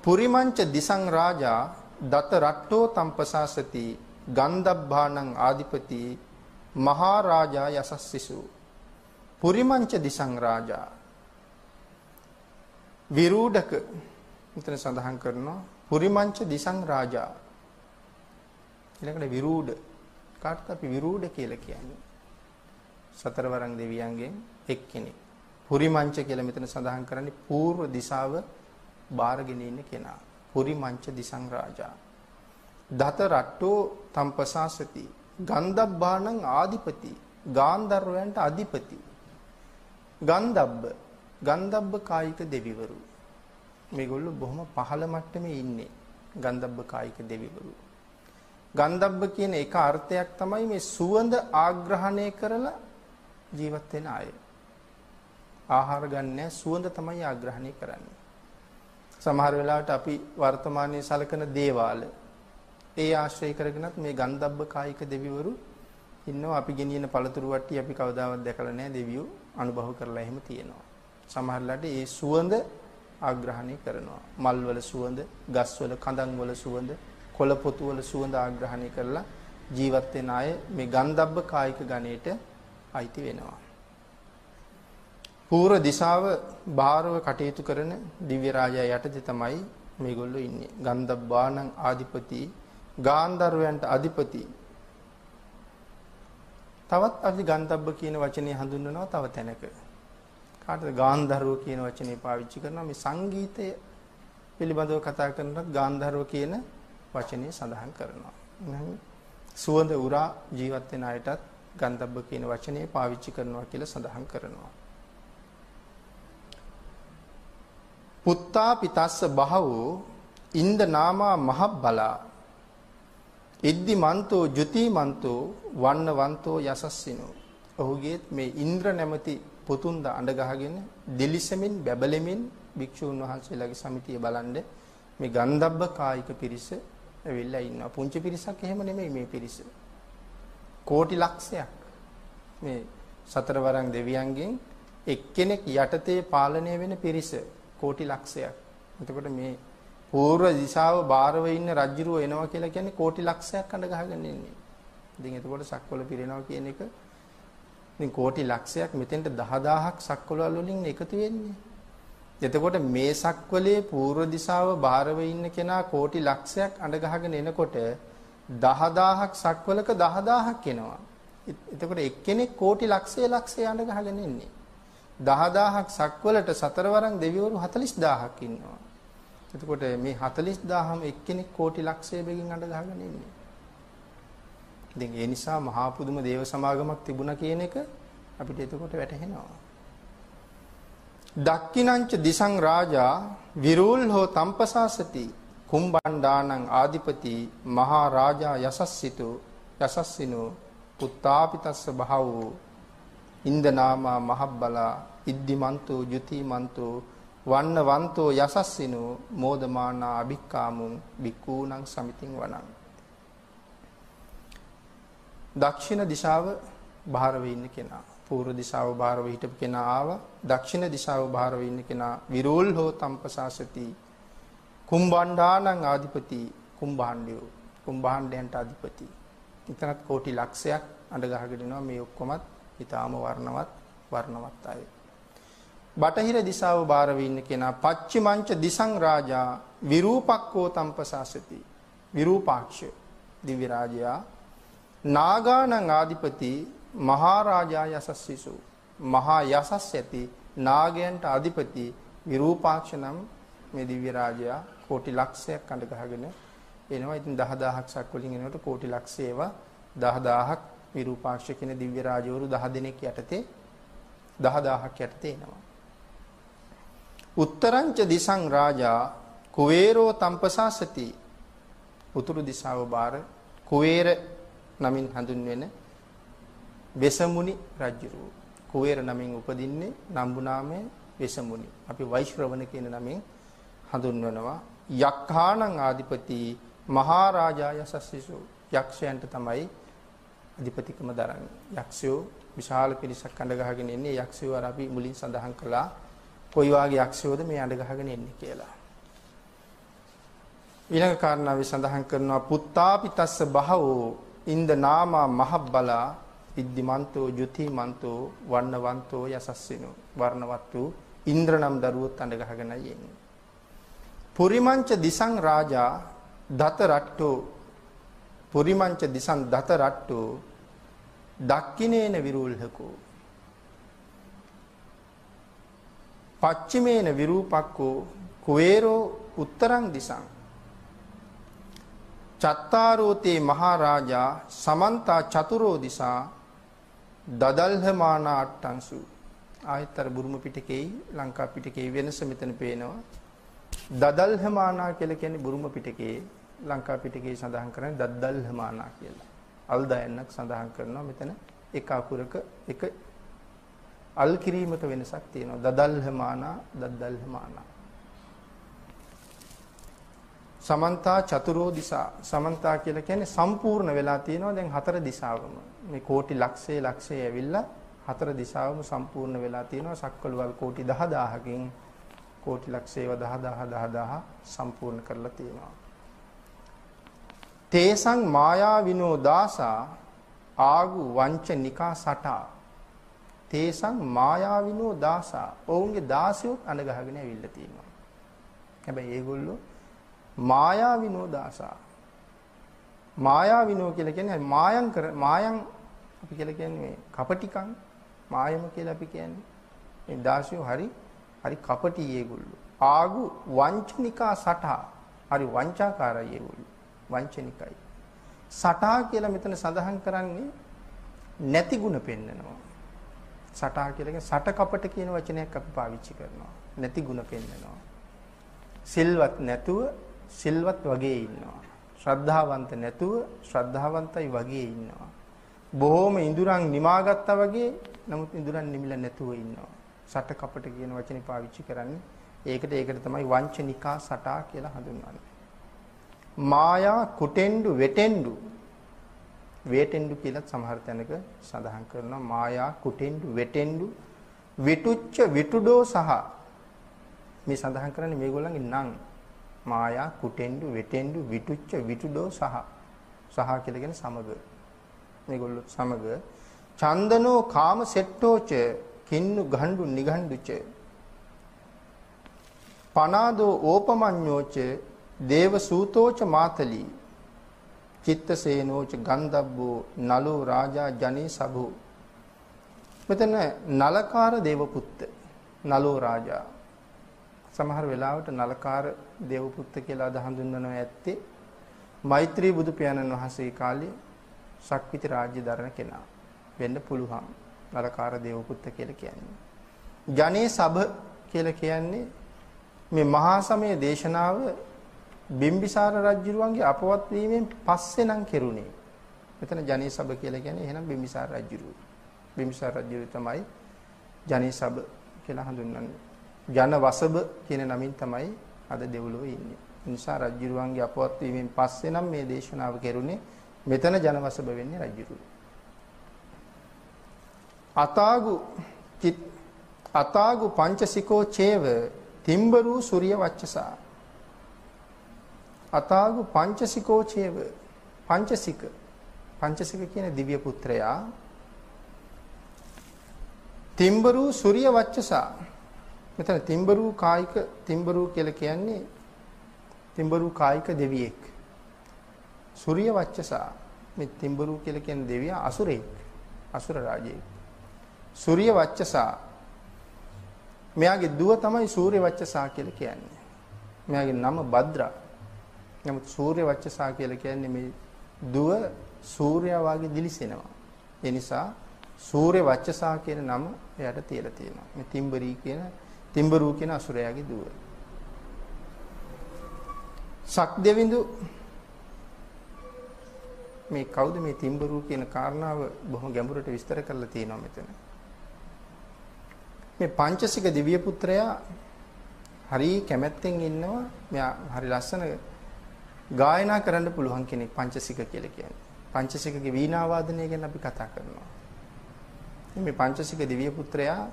පුරිමංච දිසං රාජා දත රට්ටෝ තම්පසාසති ගන්ධබ්බාණං ආදිපති මහා රාජා යසස්සිසු පුරිමංච දිසං රාජා විරූඩක මෙතන සඳහන් කරනවා පුරිමංච දිසං රාජා. ඊළඟට විරූඩ. කාටද අපි විරූඩ කියලා කියන්නේ? සතරවරන් දෙවියන්ගෙන් එක්කෙනෙක්. පුරිමංච කියලා මෙතන සඳහන් කරන්නේ పూర్ව දිශාව බාරගෙන ඉන්න කෙනා. පුරිමංච දිසං රාජා. දත රට්ටෝ තම්පසාසති. ගන්ධබ්බාණං ආදිපති. ගාන්ධර්වයන්ට අධිපති. ගන්ධබ්බ ගන්ධබ්බ කායික දෙවිවරු. මේගොල්ලෝ බොහොම පහළ මට්ටමේ ඉන්නේ. ගන්ධබ්බ කායික දෙවිවරු. ගන්ධබ්බ කියන එක අර්ථයක් තමයි මේ සුවඳ ආග්‍රහණය කරලා ජීවත් වෙන අය. ආහාර ගන්න සුවඳ තමයි ආග්‍රහණය කරන්නේ. සමහර වෙලාවට අපි වර්තමානයේ සලකන දේවාල ඒ ආශ්‍රය කරගෙනත් මේ ගන්ධබ්බ කායික දෙවිවරු ඉන්නවා අපි ගෙනියන පළතුරු වට්ටි අපි කවදාවත් දැකලා නැහැ දෙවියෝ අනුභව කරලා එහෙම තියෙනවා. සමහරලාට ඒ සුවඳ ආග්‍රහණය කරනවා. මල්වල සුවඳ, ගස්වල කඳන් වල සුවඳ, කොළ පොතු වල සුවඳ ආග්‍රහණය කරලා ජීවත් වෙන අය මේ ගන්ධබ්බ කායික ගණයට අයිති වෙනවා. පූර්ව දිශාව බාරව කටයුතු කරන දිව්‍ය රාජයා යටතේ තමයි මේගොල්ලෝ ඉන්නේ. ගන්ධබ්බාණං ආධිපති, ගාන්ධර්වයන්ට අධිපති. තවත් අපි ගන්ධබ්බ කියන වචනේ හඳුන්වනවා තව තැනක. කාටද ගාන්ධර්ව කියන වචනේ පාවිච්චි කරනවා මේ සංගීතය පිළිබඳව කතා කරනකොට ගාන්ධර්ව කියන වචනේ සඳහන් කරනවා. සුවඳ උරා ජීවත් වෙන අයටත් ගන්ධබ්බ කියන වචනේ පාවිච්චි කරනවා කියලා සඳහන් කරනවා. පුත්තා පිතස්ස බහවෝ ඉන්ද නාමා මහබ්බලා. ඉද්දි මන්තෝ ජුති මන්තෝ වන්නවන්තෝ යසස්සිනෝ. ඔහුගේ මේ ඉන්ද්‍ර නැමැති පුතුන්ද අඬ ගහගෙන දිලිසෙමින් බැබලෙමින් භික්ෂූන් වහන්සේලාගේ සමිතිය බලන්ඩ මේ ගන්ධබ්බ කායික පිරිස ඇවිල්ලා ඉන්නවා. පුංචි පිරිසක් එහෙම නෙමෙයි මේ පිරිස. කෝටි ලක්ෂයක්. මේ සතරවරන් දෙවියන්ගෙන් එක්කෙනෙක් යටතේ පාලනය වෙන පිරිස. කෝටි ලක්ෂයක්. එතකොට මේ పూర్ව දිශාව බාරව ඉන්න රජ්ජුරුව එනවා කියලා කියන්නේ කෝටි ලක්ෂයක් අඬ ගහගෙන ඉන්නේ. ඉතින් එතකොට සක්වල පිරෙනවා කියන එක ඉතින් කෝටි ලක්ෂයක් මෙතෙන්ට 10000ක් සක්වලවල වලින් එකතු වෙන්නේ. එතකොට මේ සක්වලේ పూర్ව දිශාව බාරව ඉන්න කෙනා කෝටි ලක්ෂයක් අඬ ගහගෙන එනකොට 10000ක් සක්වලක 10000ක් එනවා. එතකොට එක්කෙනෙක් කෝටි ලක්ෂය ලක්ෂය අඬ ගහගෙන ඉන්නේ. 10000ක් සක්වලට සතරවරන් දෙවිවරු 40000ක් ඉන්නවා. එතකොට මේ 40000ම එක්කෙනෙක් කෝටි ලක්ෂය බැගින් අඬ ගහගෙන ඉන්නේ. ඉතින් ඒ නිසා මහා පුදුම දේව සමාගමක් තිබුණා කියන එක අපිට එතකොට වැටහෙනවා. දක්කිනංච දිසං රාජා විරූල් හෝ තම්පසාසති කුම්බණ්ඩානං ආදිපති මහා රාජා යසස්සිතු යසස්සිනු පුත්තාපිතස්ස බහවෝ ඉන්දනාමා මහබ්බලා ඉද්දිමන්තෝ යුතිමන්තෝ වන්නවන්තෝ යසස්සිනෝ මෝදමානා අභික්කාමුන් බික්කූණං සමිතින් වනං. දක්ෂිණ දිශාව බාහිරව ඉන්න කෙනා පූර්ව දිශාව බාහිරව හිටපු කෙනා ආව දක්ෂිණ දිශාව බාහිරව ඉන්න කෙනා විරෝල් හෝ තම්පසාසති කුම්බණ්ඩානං ආධිපති කුම්භාණ්ඩයෝ කුම්භාණ්ඩයන්ට අධිපති. ඉතනත් කෝටි ලක්ෂයක් අඬ ගහගෙන ඉනවා මේ ඔක්කොමත්. ඊටාම වර්ණවත් වර්ණවත් අය. බටහිර දිශාව බාරව ඉන්න කෙනා පච්චිමංච දිසං රාජා විරූපක්කෝ තම්පසාසති. විරූපාක්ෂ දිව්‍ය රාජයා නාගානං ආධිපති මහරජා යසස්සිසු මහා යසස් ඇති නාගයන්ට අධිපති විරූපාක්ෂ නම් මේ දිව්‍ය රාජයා කෝටි ලක්ෂයක් අඬ ගහගෙන එනවා. ඉතින් 10000ක් සක් වලින් එනකොට කෝටි ලක්ෂේව 10000ක් විරූපාක්ෂ කියන දිව්‍ය රාජවරු 10 දෙනෙක් යටතේ 10000ක් යටතේ එනවා. උත්තරංච දිසං රාජා කුවේරෝ තම්පසාසති. උතුරු දිශාව බාර කුවේර නමින් හඳුන්වෙන වෙසමුනි රජුරු කුවේර නමින් උපදින්නේ නම්බුනාමේ වෙසමුනි. අපි වෛශ්‍රවණ කියන නමින් හඳුන්වනවා. යක්ඛාණං ආදිපති මහරජා යසස්සිසු යක්ෂයන්ට තමයි අධිපතිකම දරන්නේ. යක්ෂයෝ විශාල පිරිසක් අඬ ගහගෙන ඉන්නේ. යක්ෂයෝ අර අපි මුලින් සඳහන් කළා කොයි වාගේ යක්ෂයෝද මේ අඬ ගහගෙන ඉන්නේ කියලා. ඊළඟ කාරණාවේ සඳහන් කරනවා පුත්තාපිතස්ස බහවෝ ඉන්ද නාමා මහබ්බලා ඉද්දිමන්තෝ ජුතිමන්තෝ වර්ණවන්තෝ යසස්සිනෝ වර්ණවත් වූ ඉන්ද්‍ර නම් දරුවොත් අඬ ගහගෙනයි එන්නේ. පුරිමංච දිසං රාජා දත රට්ටෝ පුරිමංච දිසං දත රට්ටෝ දක්කිනේන විරූල්හකෝ. පච්චිමේන විරූපක්කෝ කුවේරෝ උත්තරං දිසං. චත්තාරෝතේ මහරජා සමන්තා චතුරෝ දිසා දදල්හමානා අට්ටංසු. ආයතර බුරුම පිටකේ ලංකා පිටකේ වෙනස මෙතන පේනවා. දදල්හමානා කියලා කියන්නේ බුරුම පිටකේ. ලංකා පිටකේ සඳහන් කරන්නේ දද්දල්හමානා කියලා. අල්දයන්ක් සඳහන් කරනවා මෙතන එක අකුරක එක අල් කිරීමක වෙනසක් තියෙනවා. දදල්හමානා දද්දල්හමානා. සමන්තා චතුරෝ දිසා සමන්තා කියලා කියන්නේ සම්පූර්ණ වෙලා තියෙනවා දැන් හතර දිශාවම මේ කෝටි ලක්ෂයේ ලක්ෂයේ ඇවිල්ලා හතර දිශාවම සම්පූර්ණ වෙලා තියෙනවා සක්වලවල් කෝටි 10000කින් කෝටි ලක්ෂයව 10000 10000 සම්පූර්ණ කරලා තියෙනවා තේසං මායා විනෝ දාසා ආගු වංචනිකා සටා. තේසං මායා විනෝ දාසා ඔවුන්ගේ දාසියොත් අඬ ගහගෙන ඇවිල්ලා තියෙනවා. හැබැයි ඒගොල්ලෝ මායා විනෝදාසා මායා විනෝ කියලා කියන්නේ මායම් කර මායම් අපි කියලා කියන්නේ මේ කපටිකම්. මායම කියලා අපි කියන්නේ. මේ දාසියෝ හරි හරි කපටි ඒගොල්ලෝ. ආගු වංචනිකා සටා හරි වංචාකාරයි ඒගොල්ලෝ. වංචනිකයි සටා කියලා මෙතන සඳහන් කරන්නේ නැති ಗುಣ පෙන්නනවා සටා කියලා කියන්නේ සට කපට කියන වචනයක් අපි පාවිච්චි කරනවා නැති ಗುಣ පෙන්නනවා සිල්වත් නැතුව සිල්වත් වගේ ඉන්නවා. ශ්‍රද්ධාවන්ත නැතුව ශ්‍රද්ධාවන්තයි වගේ ඉන්නවා. බොහොම ඉඳුරන් නිමාගත්තා වගේ නමුත් ඉඳුරන් නිමිල නැතුව ඉන්නවා. සට කපට කියන වචනේ පාවිච්චි කරන්නේ ඒකට ඒකට තමයි වංචනිකා සටා කියලා හඳුන්වන්නේ. මායා කුටෙන්ඩු වෙටෙන්ඩු. වේටෙන්ඩු කියලා සමහර තැනක සඳහන් කරනවා. මායා කුටෙන්ඩු වෙටෙන්ඩු. විටුච්ච විටුඩෝ සහ මේ සඳහන් කරන්නේ මේගොල්ලන්ගේ නම් මායා කුටෙන්ඩු වෙටෙන්ඩු විටුච්ච විටුඩෝ සහ සහ කියලා කියන සමග. මේගොල්ලෝ සමග. චන්දනෝ කාම සෙට්ටෝච කින්නු ගණ්ඩු නිගණ්ඩුච පනාදෝ ඕපමඤ්ඤෝච දේව සූතෝච මාතලී. චිත්තසේනෝච ගන්ධබ්බෝ නලෝ රාජා ජනේ සභු. මෙතන නලකාර දේවපුත්ත නලෝ රාජා. සමහර වෙලාවට නලකාර දේවපුත්ත කියලා අද හඳුන්වනවා ඇත්තේ මෛත්‍රී බුදු පියාණන් වහන්සේ කාලේ ශක්විති රාජ්‍ය දරන කෙනා. වෙන්න පුළුවන් නලකාර දේවපුත්ත කියලා කියන්නේ. ජනේ සබ කියලා කියන්නේ මේ මහා සමය දේශනාව බිම්බිසාර රජුරුවන්ගේ අපවත් වීමෙන් පස්සේ නම් කෙරුණේ. මෙතන ජනේ සබ කියලා කියන්නේ එහෙනම් බිම්බිසාර රජුරුව. බිම්බිසාර රජුරුව තමයි ජනේ සබ කියලා හඳුන්වන්නේ. ජන වසබ කියන නමින් තමයි අද දෙව්ලොව ඉන්නේ. නිසා රජ්ජුරුවන්ගේ අපවත් වීමෙන් පස්සේ නම් මේ දේශනාව කෙරුණේ මෙතන ජනවසබ වෙන්නේ රජ්ජුරුව. අතාගු අතාගු පංචසිකෝ චේව තිම්බරු සූර්ය වච්චසා අතාගු පංචසිකෝ චේව පංචසික පංචසික කියන දිව්‍ය පුත්‍රයා තිම්බරු සූර්ය වච්චසා මෙතන තිම්බරු කායික තිම්බරු කියලා කියන්නේ තිම්බරු කායික දෙවියෙක්. සූර්ය වච්චසා මේ තිම්බරු කියලා කියන දෙවියා අසුරෙක්. අසුර රාජයෙක්. සූර්ය වච්චසා මෙයාගේ දුව තමයි සූර්ය වච්චසා කියලා කියන්නේ. මෙයාගේ නම භද්‍රා. නමුත් සූර්ය වච්චසා කියලා කියන්නේ මේ දුව සූර්යයා වගේ දිලිසෙනවා. ඒ නිසා සූර්ය වච්චසා කියන නම එයාට තියලා තියෙනවා. මේ තිම්බරි කියන තිම්බරු කියන අසුරයාගේ දුව. සක්දෙවිඳු මේ කවුද මේ තිම්බරු කියන කාරණාව බොහොම ගැඹුරට විස්තර කරලා තියෙනවා මෙතන. මේ පංචසික දිව්‍ය පුත්‍රයා හරි කැමැත්තෙන් ඉන්නවා මෙයා හරි ලස්සන ගායනා කරන්න පුළුවන් කෙනෙක් පංචසික කියලා කියන්නේ. පංචසිකගේ වීණා වාදනය ගැන අපි කතා කරනවා. මේ පංචසික දිව්‍ය පුත්‍රයා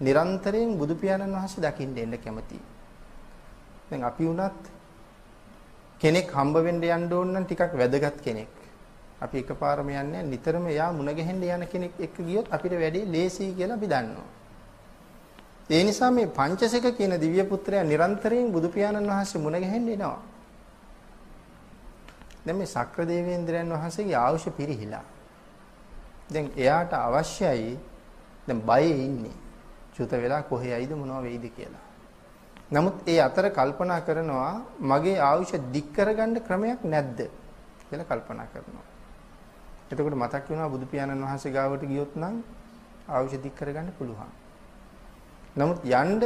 නිරන්තරයෙන් බුදු පියාණන් වහන්සේ දකින්න එන්න කැමතියි. දැන් අපි වුණත් කෙනෙක් හම්බ වෙන්න යන්න ඕන නම් ටිකක් වැදගත් කෙනෙක්. අපි එකපාරම යන්නේ නිතරම එයා මුණ ගැහෙන්න යන කෙනෙක් එක්ක ගියොත් අපිට වැඩි ලේසියි කියලා අපි දන්නවා. ඒ නිසා මේ පංචසික කියන දිව්‍ය පුත්‍රයා නිරන්තරයෙන් බුදු පියාණන් වහන්සේ මුණ ගැහෙන්න එනවා. දැන් මේ සක්‍ර දේවේන්ද්‍රයන් වහන්සේගේ ආයුෂ පිරිහිලා. දැන් එයාට අවශ්‍යයි දැන් බයේ ඉන්නේ. චුත වෙලා කොහේ යයිද මොනව වෙයිද කියලා. නමුත් ඒ අතර කල්පනා කරනවා මගේ ආයුෂ දික් කරගන්න ක්‍රමයක් නැද්ද කියලා කල්පනා කරනවා. එතකොට මතක් වෙනවා බුදු පියාණන් වහන්සේ ගාවට ගියොත් නම් ආයුෂ දික් කරගන්න පුළුවන්. නමුත් යන්න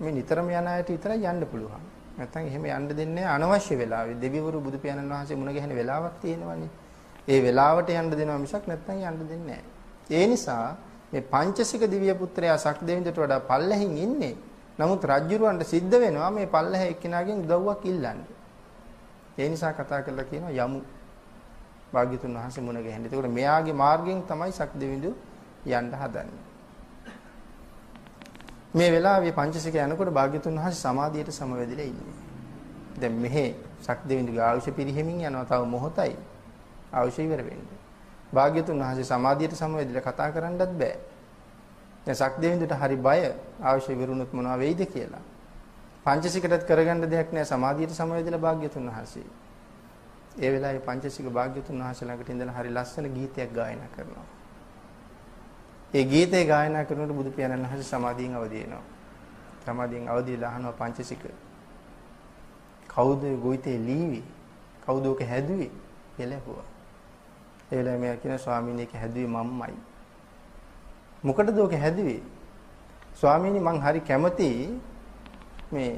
මේ නිතරම යන අයට විතරයි යන්න පුළුවන්. නැත්තම් එහෙම යන්න දෙන්නේ අනවශ්‍ය වෙලාවෙ. දෙවිවරු බුදු පියාණන් වහන්සේ මුණ ගැහෙන වෙලාවක් තියෙනවනේ. ඒ වෙලාවට යන්න දෙනවා මිසක් නැත්තම් යන්න දෙන්නේ ඒ නිසා මේ පංචසික දිව්‍ය පුත්‍රයා සක්දෙවිඳට වඩා පල්ලෙහින් ඉන්නේ. නමුත් රජ්ජුරුවන්ට සිද්ධ වෙනවා මේ පල්ලෙහ එක්කිනාගෙන් උදව්වක් ඉල්ලන්න. ඒ නිසා කතා කරලා කියනවා යමු. භාග්‍යතුන් වහන්සේ මුණ ගැහෙන්න. ඒකට මෙයාගේ මාර්ගයෙන් තමයි සක්දෙවිඳු යන්න හදන්නේ. මේ වෙලාවේ පංචසික යනකොට භාග්‍යතුන් වහන්සේ සමාධියට සමවැදිලා ඉන්නේ. දැන් මෙහෙ සක්දෙවිඳුගේ ආයුෂ පිරිහෙමින් යනවා තව මොහොතයි. ආයුෂ ඉවර වෙන්නේ. භාග්‍යතුන් වහන්සේ සමාධියට සමවැදිලා කතා කරන්නත් බෑ. දැන් සක්දෙවිඳුට හරි බය ආයුෂ ඉවරුනොත් මොනවා වෙයිද කියලා. පංචසිකටත් කරගන්න දෙයක් නෑ සමාධියට සමවැදිලා භාග්‍යතුන් වහන්සේ. ඒ වෙලාවේ පංචසික භාග්‍යතුන් වහන්සේ ළඟට ඉඳලා හරි ලස්සන ගීතයක් ගායනා කරනවා. ඒ ගීතේ ගායනා කරනකොට බුදු පියාණන් වහන්සේ සමාධියෙන් අවදි වෙනවා. සමාධියෙන් අවදි වෙලා අහනවා පංචසික. කවුද ගොයිතේ ලීවි? කවුද ඔක හැදුවේ? කියලා ඇහුවා. ඒ වෙලාවේ මම කියන ස්වාමීන් වහන්සේ හැදුවේ මම්මයි. මොකටද ඔක හැදුවේ? ස්වාමීනි මං හරි කැමති මේ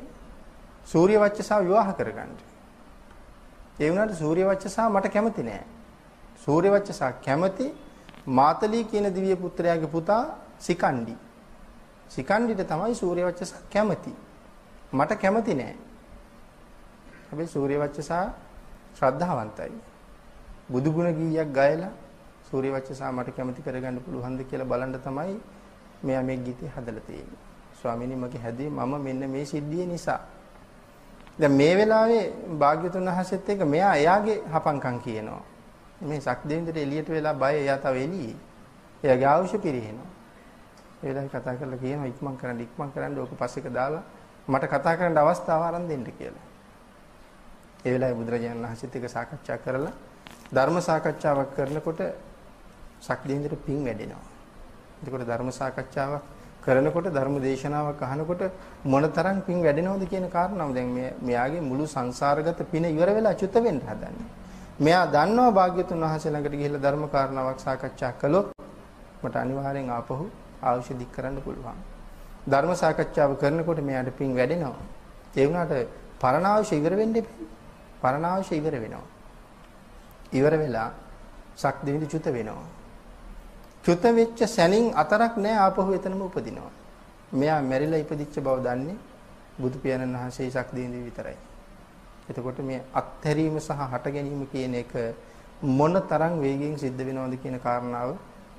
සූර්ය වච්චසාව විවාහ කරගන්න. ඒ වුණාට සූර්ය වච්චසා මට කැමති නෑ. සූර්ය වච්චසා කැමති මාතලී කියන දිව්‍ය පුත්‍රයාගේ පුතා සිකණ්ඩි. සිකණ්ඩිට තමයි සූර්ය වච්චසා කැමති. මට කැමති නෑ. හැබැයි සූර්ය වච්චසා ශ්‍රද්ධාවන්තයි. බුදු ගුණ ගීයක් ගයලා සූර්ය වච්චසා මට කැමති කරගන්න පුළුවන්ද කියලා බලන්න තමයි මෙයා මේ ගීතේ හදලා තියෙන්නේ. ස්වාමීනි මගේ හැදී මම මෙන්න මේ සිද්ධිය නිසා. දැන් මේ වෙලාවේ භාග්‍යතුන් වහන්සේත් එක්ක මෙයා එයාගේ හපංකම් කියනවා. මේ සක්දෙවිඳට එළියට වෙලා බය එයා තව එළියේ. එයාගේ ආවුෂ පිරිහෙනවා. ඒ වෙලාවේ කතා කරලා කියනවා ඉක්මන් කරන්න ඉක්මන් කරන්න ඕක පස්සෙක දාලා මට කතා කරන්න අවස්ථාව අරන් දෙන්න කියලා. ඒ වෙලාවේ බුදුරජාණන් වහන්සේත් එක්ක සාකච්ඡා කරලා ධර්ම සාකච්ඡාවක් කරනකොට සක්දෙවිඳට පිං වැඩෙනවා. එතකොට ධර්ම සාකච්ඡාවක් කරනකොට ධර්ම දේශනාවක් අහනකොට මොනතරම් පිං වැඩෙනවද කියන කාරණාව දැන් මෙයාගේ මුළු සංසාරගත පින ඉවර වෙලා චුත වෙන්න හදන්නේ. මෙයා දන්නවා භාග්‍යතුන් වහන්සේ ළඟට ගිහිල්ලා ධර්ම කාරණාවක් සාකච්ඡා කළොත් මට අනිවාර්යෙන් ආපහු අවශ්‍ය දික් කරන්න පුළුවන්. ධර්ම සාකච්ඡාව කරනකොට මෙයාට පිං වැඩෙනවා. ඒ වුණාට පරණාවශ්‍ය ඉවර වෙන්න එපා. පරණාවශ්‍ය ඉවර වෙනවා. ඉවර වෙලා සක්දිවිඳ චුත වෙනවා. චුත වෙච්ච සැනින් අතරක් නැහැ ආපහු එතනම උපදිනවා. මෙයා මැරිලා ඉපදිච්ච බව දන්නේ බුදු පියාණන් වහන්සේ සක්දිවිඳ විතරයි. එතකොට මේ අත්හැරීම සහ හට ගැනීම කියන එක මොන තරම් වේගයෙන් සිද්ධ වෙනවද කියන කාරණාව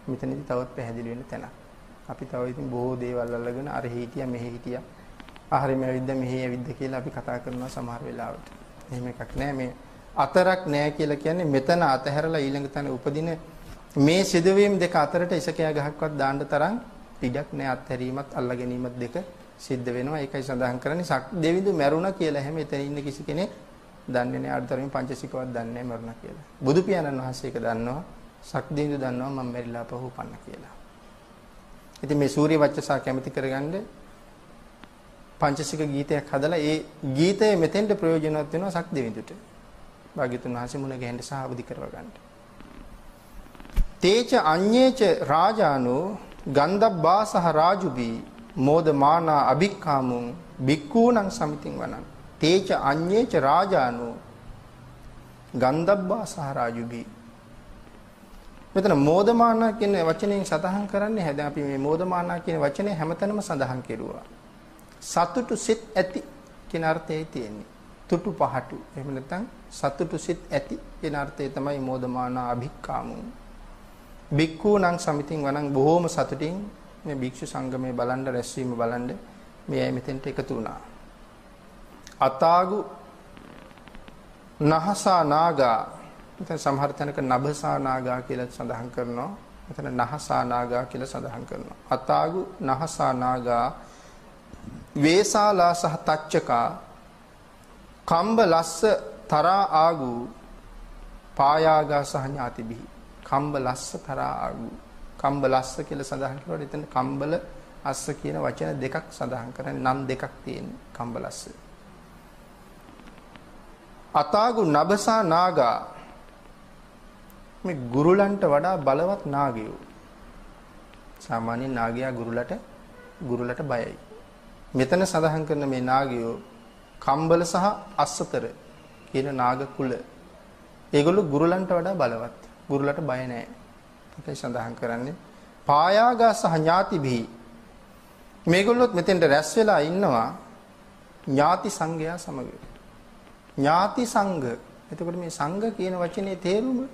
මෙතනදී තවත් පැහැදිලි වෙන්න තැනක්. අපි තව ඉතින් බොහෝ දේවල් අල්ලගෙන අර හිටියා මෙහෙ හිටියා. ආහාරෙම ඇවිද්ද මෙහෙ ඇවිද්ද කියලා අපි කතා කරනවා සමහර වෙලාවට. එහෙම එකක් නෑ මේ අතරක් නෑ කියලා කියන්නේ මෙතන අතහැරලා ඊළඟ තැන උපදින මේ සිදුවීම් දෙක අතරට ඉසකයා ගහක්වත් දාන්න තරම් ඉඩක් නෑ අත්හැරීමත් අල්ලා ගැනීමත් දෙක සිද්ධ වෙනවා. ඒකයි සඳහන් කරන්නේ සක් දෙවිඳු මැරුණා කියලා හැම එතන ඉන්න කිසි කෙනෙක් දන්නේ නැහැ. අර්ධතරමින් පංචසිකවත් දන්නේ නැහැ මරුණා කියලා. බුදු පියාණන් වහන්සේ ඒක දන්නවා. සක් දෙවිඳු දන්නවා මම මැරිලා පහු උපන්න කියලා. ඉතින් මේ සූර්ය වච්චසා කැමති කරගන්න පංචසික ගීතයක් හදලා ඒ ගීතය මෙතෙන්ට ප්‍රයෝජනවත් වෙනවා සක් දෙවිඳුට. භාග්‍යතුන් වහන්සේ මුණ ගැහෙන්න සහ අවදි කරව ගන්න. තේච අඤ්ඤේච රාජානෝ ගන්ධබ්බාසහ රාජුබී මෝදමානා අභික්ඛාමුං බික්කූණං සමිතින් වනං. තේච අඤ්ඤේච රාජානෝ ගන්ධබ්බා සහ රාජුබී මෙතන මෝදමානා කියන වචනයෙන් සඳහන් කරන්නේ හැද අපි මේ මෝදමානා කියන වචනේ හැමතැනම සඳහන් කෙරුවා. සතුටු සිත් ඇති කියන අර්ථයයි තියෙන්නේ. තුටු පහටු. එහෙම නැත්නම් සතුටු සිත් ඇති කියන අර්ථය තමයි මෝදමානා අභික්ඛාමුං බික්කූණං සමිතින් වනං බොහෝම සතුටින් මේ භික්ෂු සංගමයේ බලන්න රැස්වීම බලන්න මේ අය මෙතෙන්ට එකතු වුණා. අතාගු නහසා නාගා මෙතන සමහර තැනක නභසා නාගා කියලා සඳහන් කරනවා. මෙතන නහසා නාගා කියලා සඳහන් කරනවා. අතාගු නහසා නාගා වේසාලා සහ තච්චකා කම්බ ලස්ස තරා ආගු පායාගා සහ ඥාතිබිහි කම්බ ලස්ස තරා ආගු කම්බ ලස්ස කියලා සඳහන් කරලා එතන කම්බල අස්ස කියන වචන දෙකක් සඳහන් කරන්නේ. නම් දෙකක් තියෙන කම්බ ලස්ස අතාගු නබසා නාගා. මේ ගුරුලන්ට වඩා බලවත් නාගයෝ. සාමාන්‍ය නාගයා ගුරුලට ගුරුලට බයයි. මෙතන සඳහන් කරන මේ නාගයෝ කම්බල සහ අස්සතර කියන නාග කුල. ඒගොල්ලෝ ගුරුලන්ට වඩා බලවත්. ගුරුලට බය නැහැ. ඒකයි සඳහන් කරන්නේ. පායාගා සහ ඥාතිභී. මේගොල්ලොත් මෙතෙන්ට රැස් වෙලා ඉන්නවා ඥාති සංඝයා සමග. ඥාති සංඝ. එතකොට මේ සංඝ කියන වචනේ තේරුම?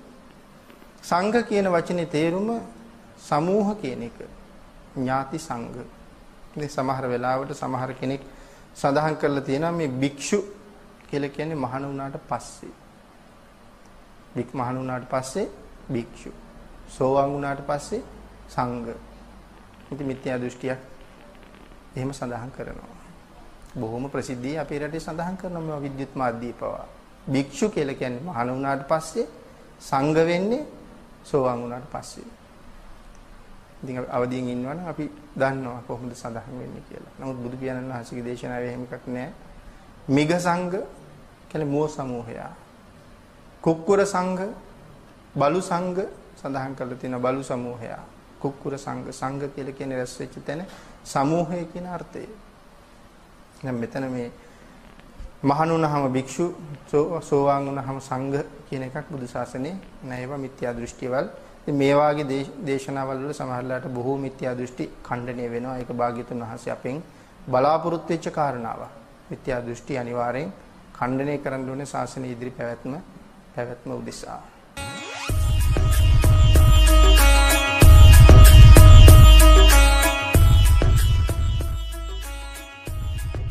සංඝ කියන වචනේ තේරුම සමූහ කියන එක. ඥාති සංඝ. ඉතින් සමහර වෙලාවට සමහර කෙනෙක් සඳහන් කරලා තියෙනවා මේ භික්ෂු කියලා කියන්නේ මහණ වුණාට පස්සේ. භික් මහණ වුණාට පස්සේ භික්ෂු. සෝවාන් වුණාට පස්සේ සංඝ. ඉතින් මිත්‍යා දෘෂ්ටියක් එහෙම සඳහන් කරනවා. බොහොම ප්‍රසිද්ධිය අපේ රටේ සඳහන් කරනවා මේ විද්‍යුත් මාධ්‍යය පවා. භික්ෂු කියලා කියන්නේ මහණ වුණාට පස්සේ සංඝ වෙන්නේ සෝවාන් වුණාට පස්සේ. ඉතින් අවදියෙන් ඉන්නවනම් අපි දන්නවා කොහොමද සඳහන් වෙන්නේ කියලා. නමුත් බුදු පියාණන් වහන්සේගේ දේශනාවේ එහෙම එකක් නැහැ. මිග සංඝ කියන්නේ මුව සමූහය. කුක්කුර සංඝ, බලු සංඝ සඳහන් කරලා තියෙනවා බලු සමූහය. කුක්කුර සංඝ සංඝ කියලා කියන්නේ රැස් වෙච්ච තැන සමූහය කියන අර්ථය. දැන් මෙතන මේ මහණුනහම භික්ෂු සෝවාන් වුණහම සංඝ කියන එකක් බුදු ශාසනයේ නැයව මිත්‍යා දෘෂ්ටිවල ඉතින් මේ වාගේ දේශනාවල් වල සමහරලාට බොහෝ මිත්‍යා දෘෂ්ටි ඛණ්ඩණය වෙනවා. ඒක භාග්‍යතුන් වහන්සේ අපෙන් බලාපොරොත්තු වෙච්ච කාරණාවක්. මිත්‍යා දෘෂ්ටි අනිවාර්යෙන් ඛණ්ඩණය කරන්න ඕනේ ශාසනය ඉදිරි පැවැත්ම පැවැත්ම උදෙසා.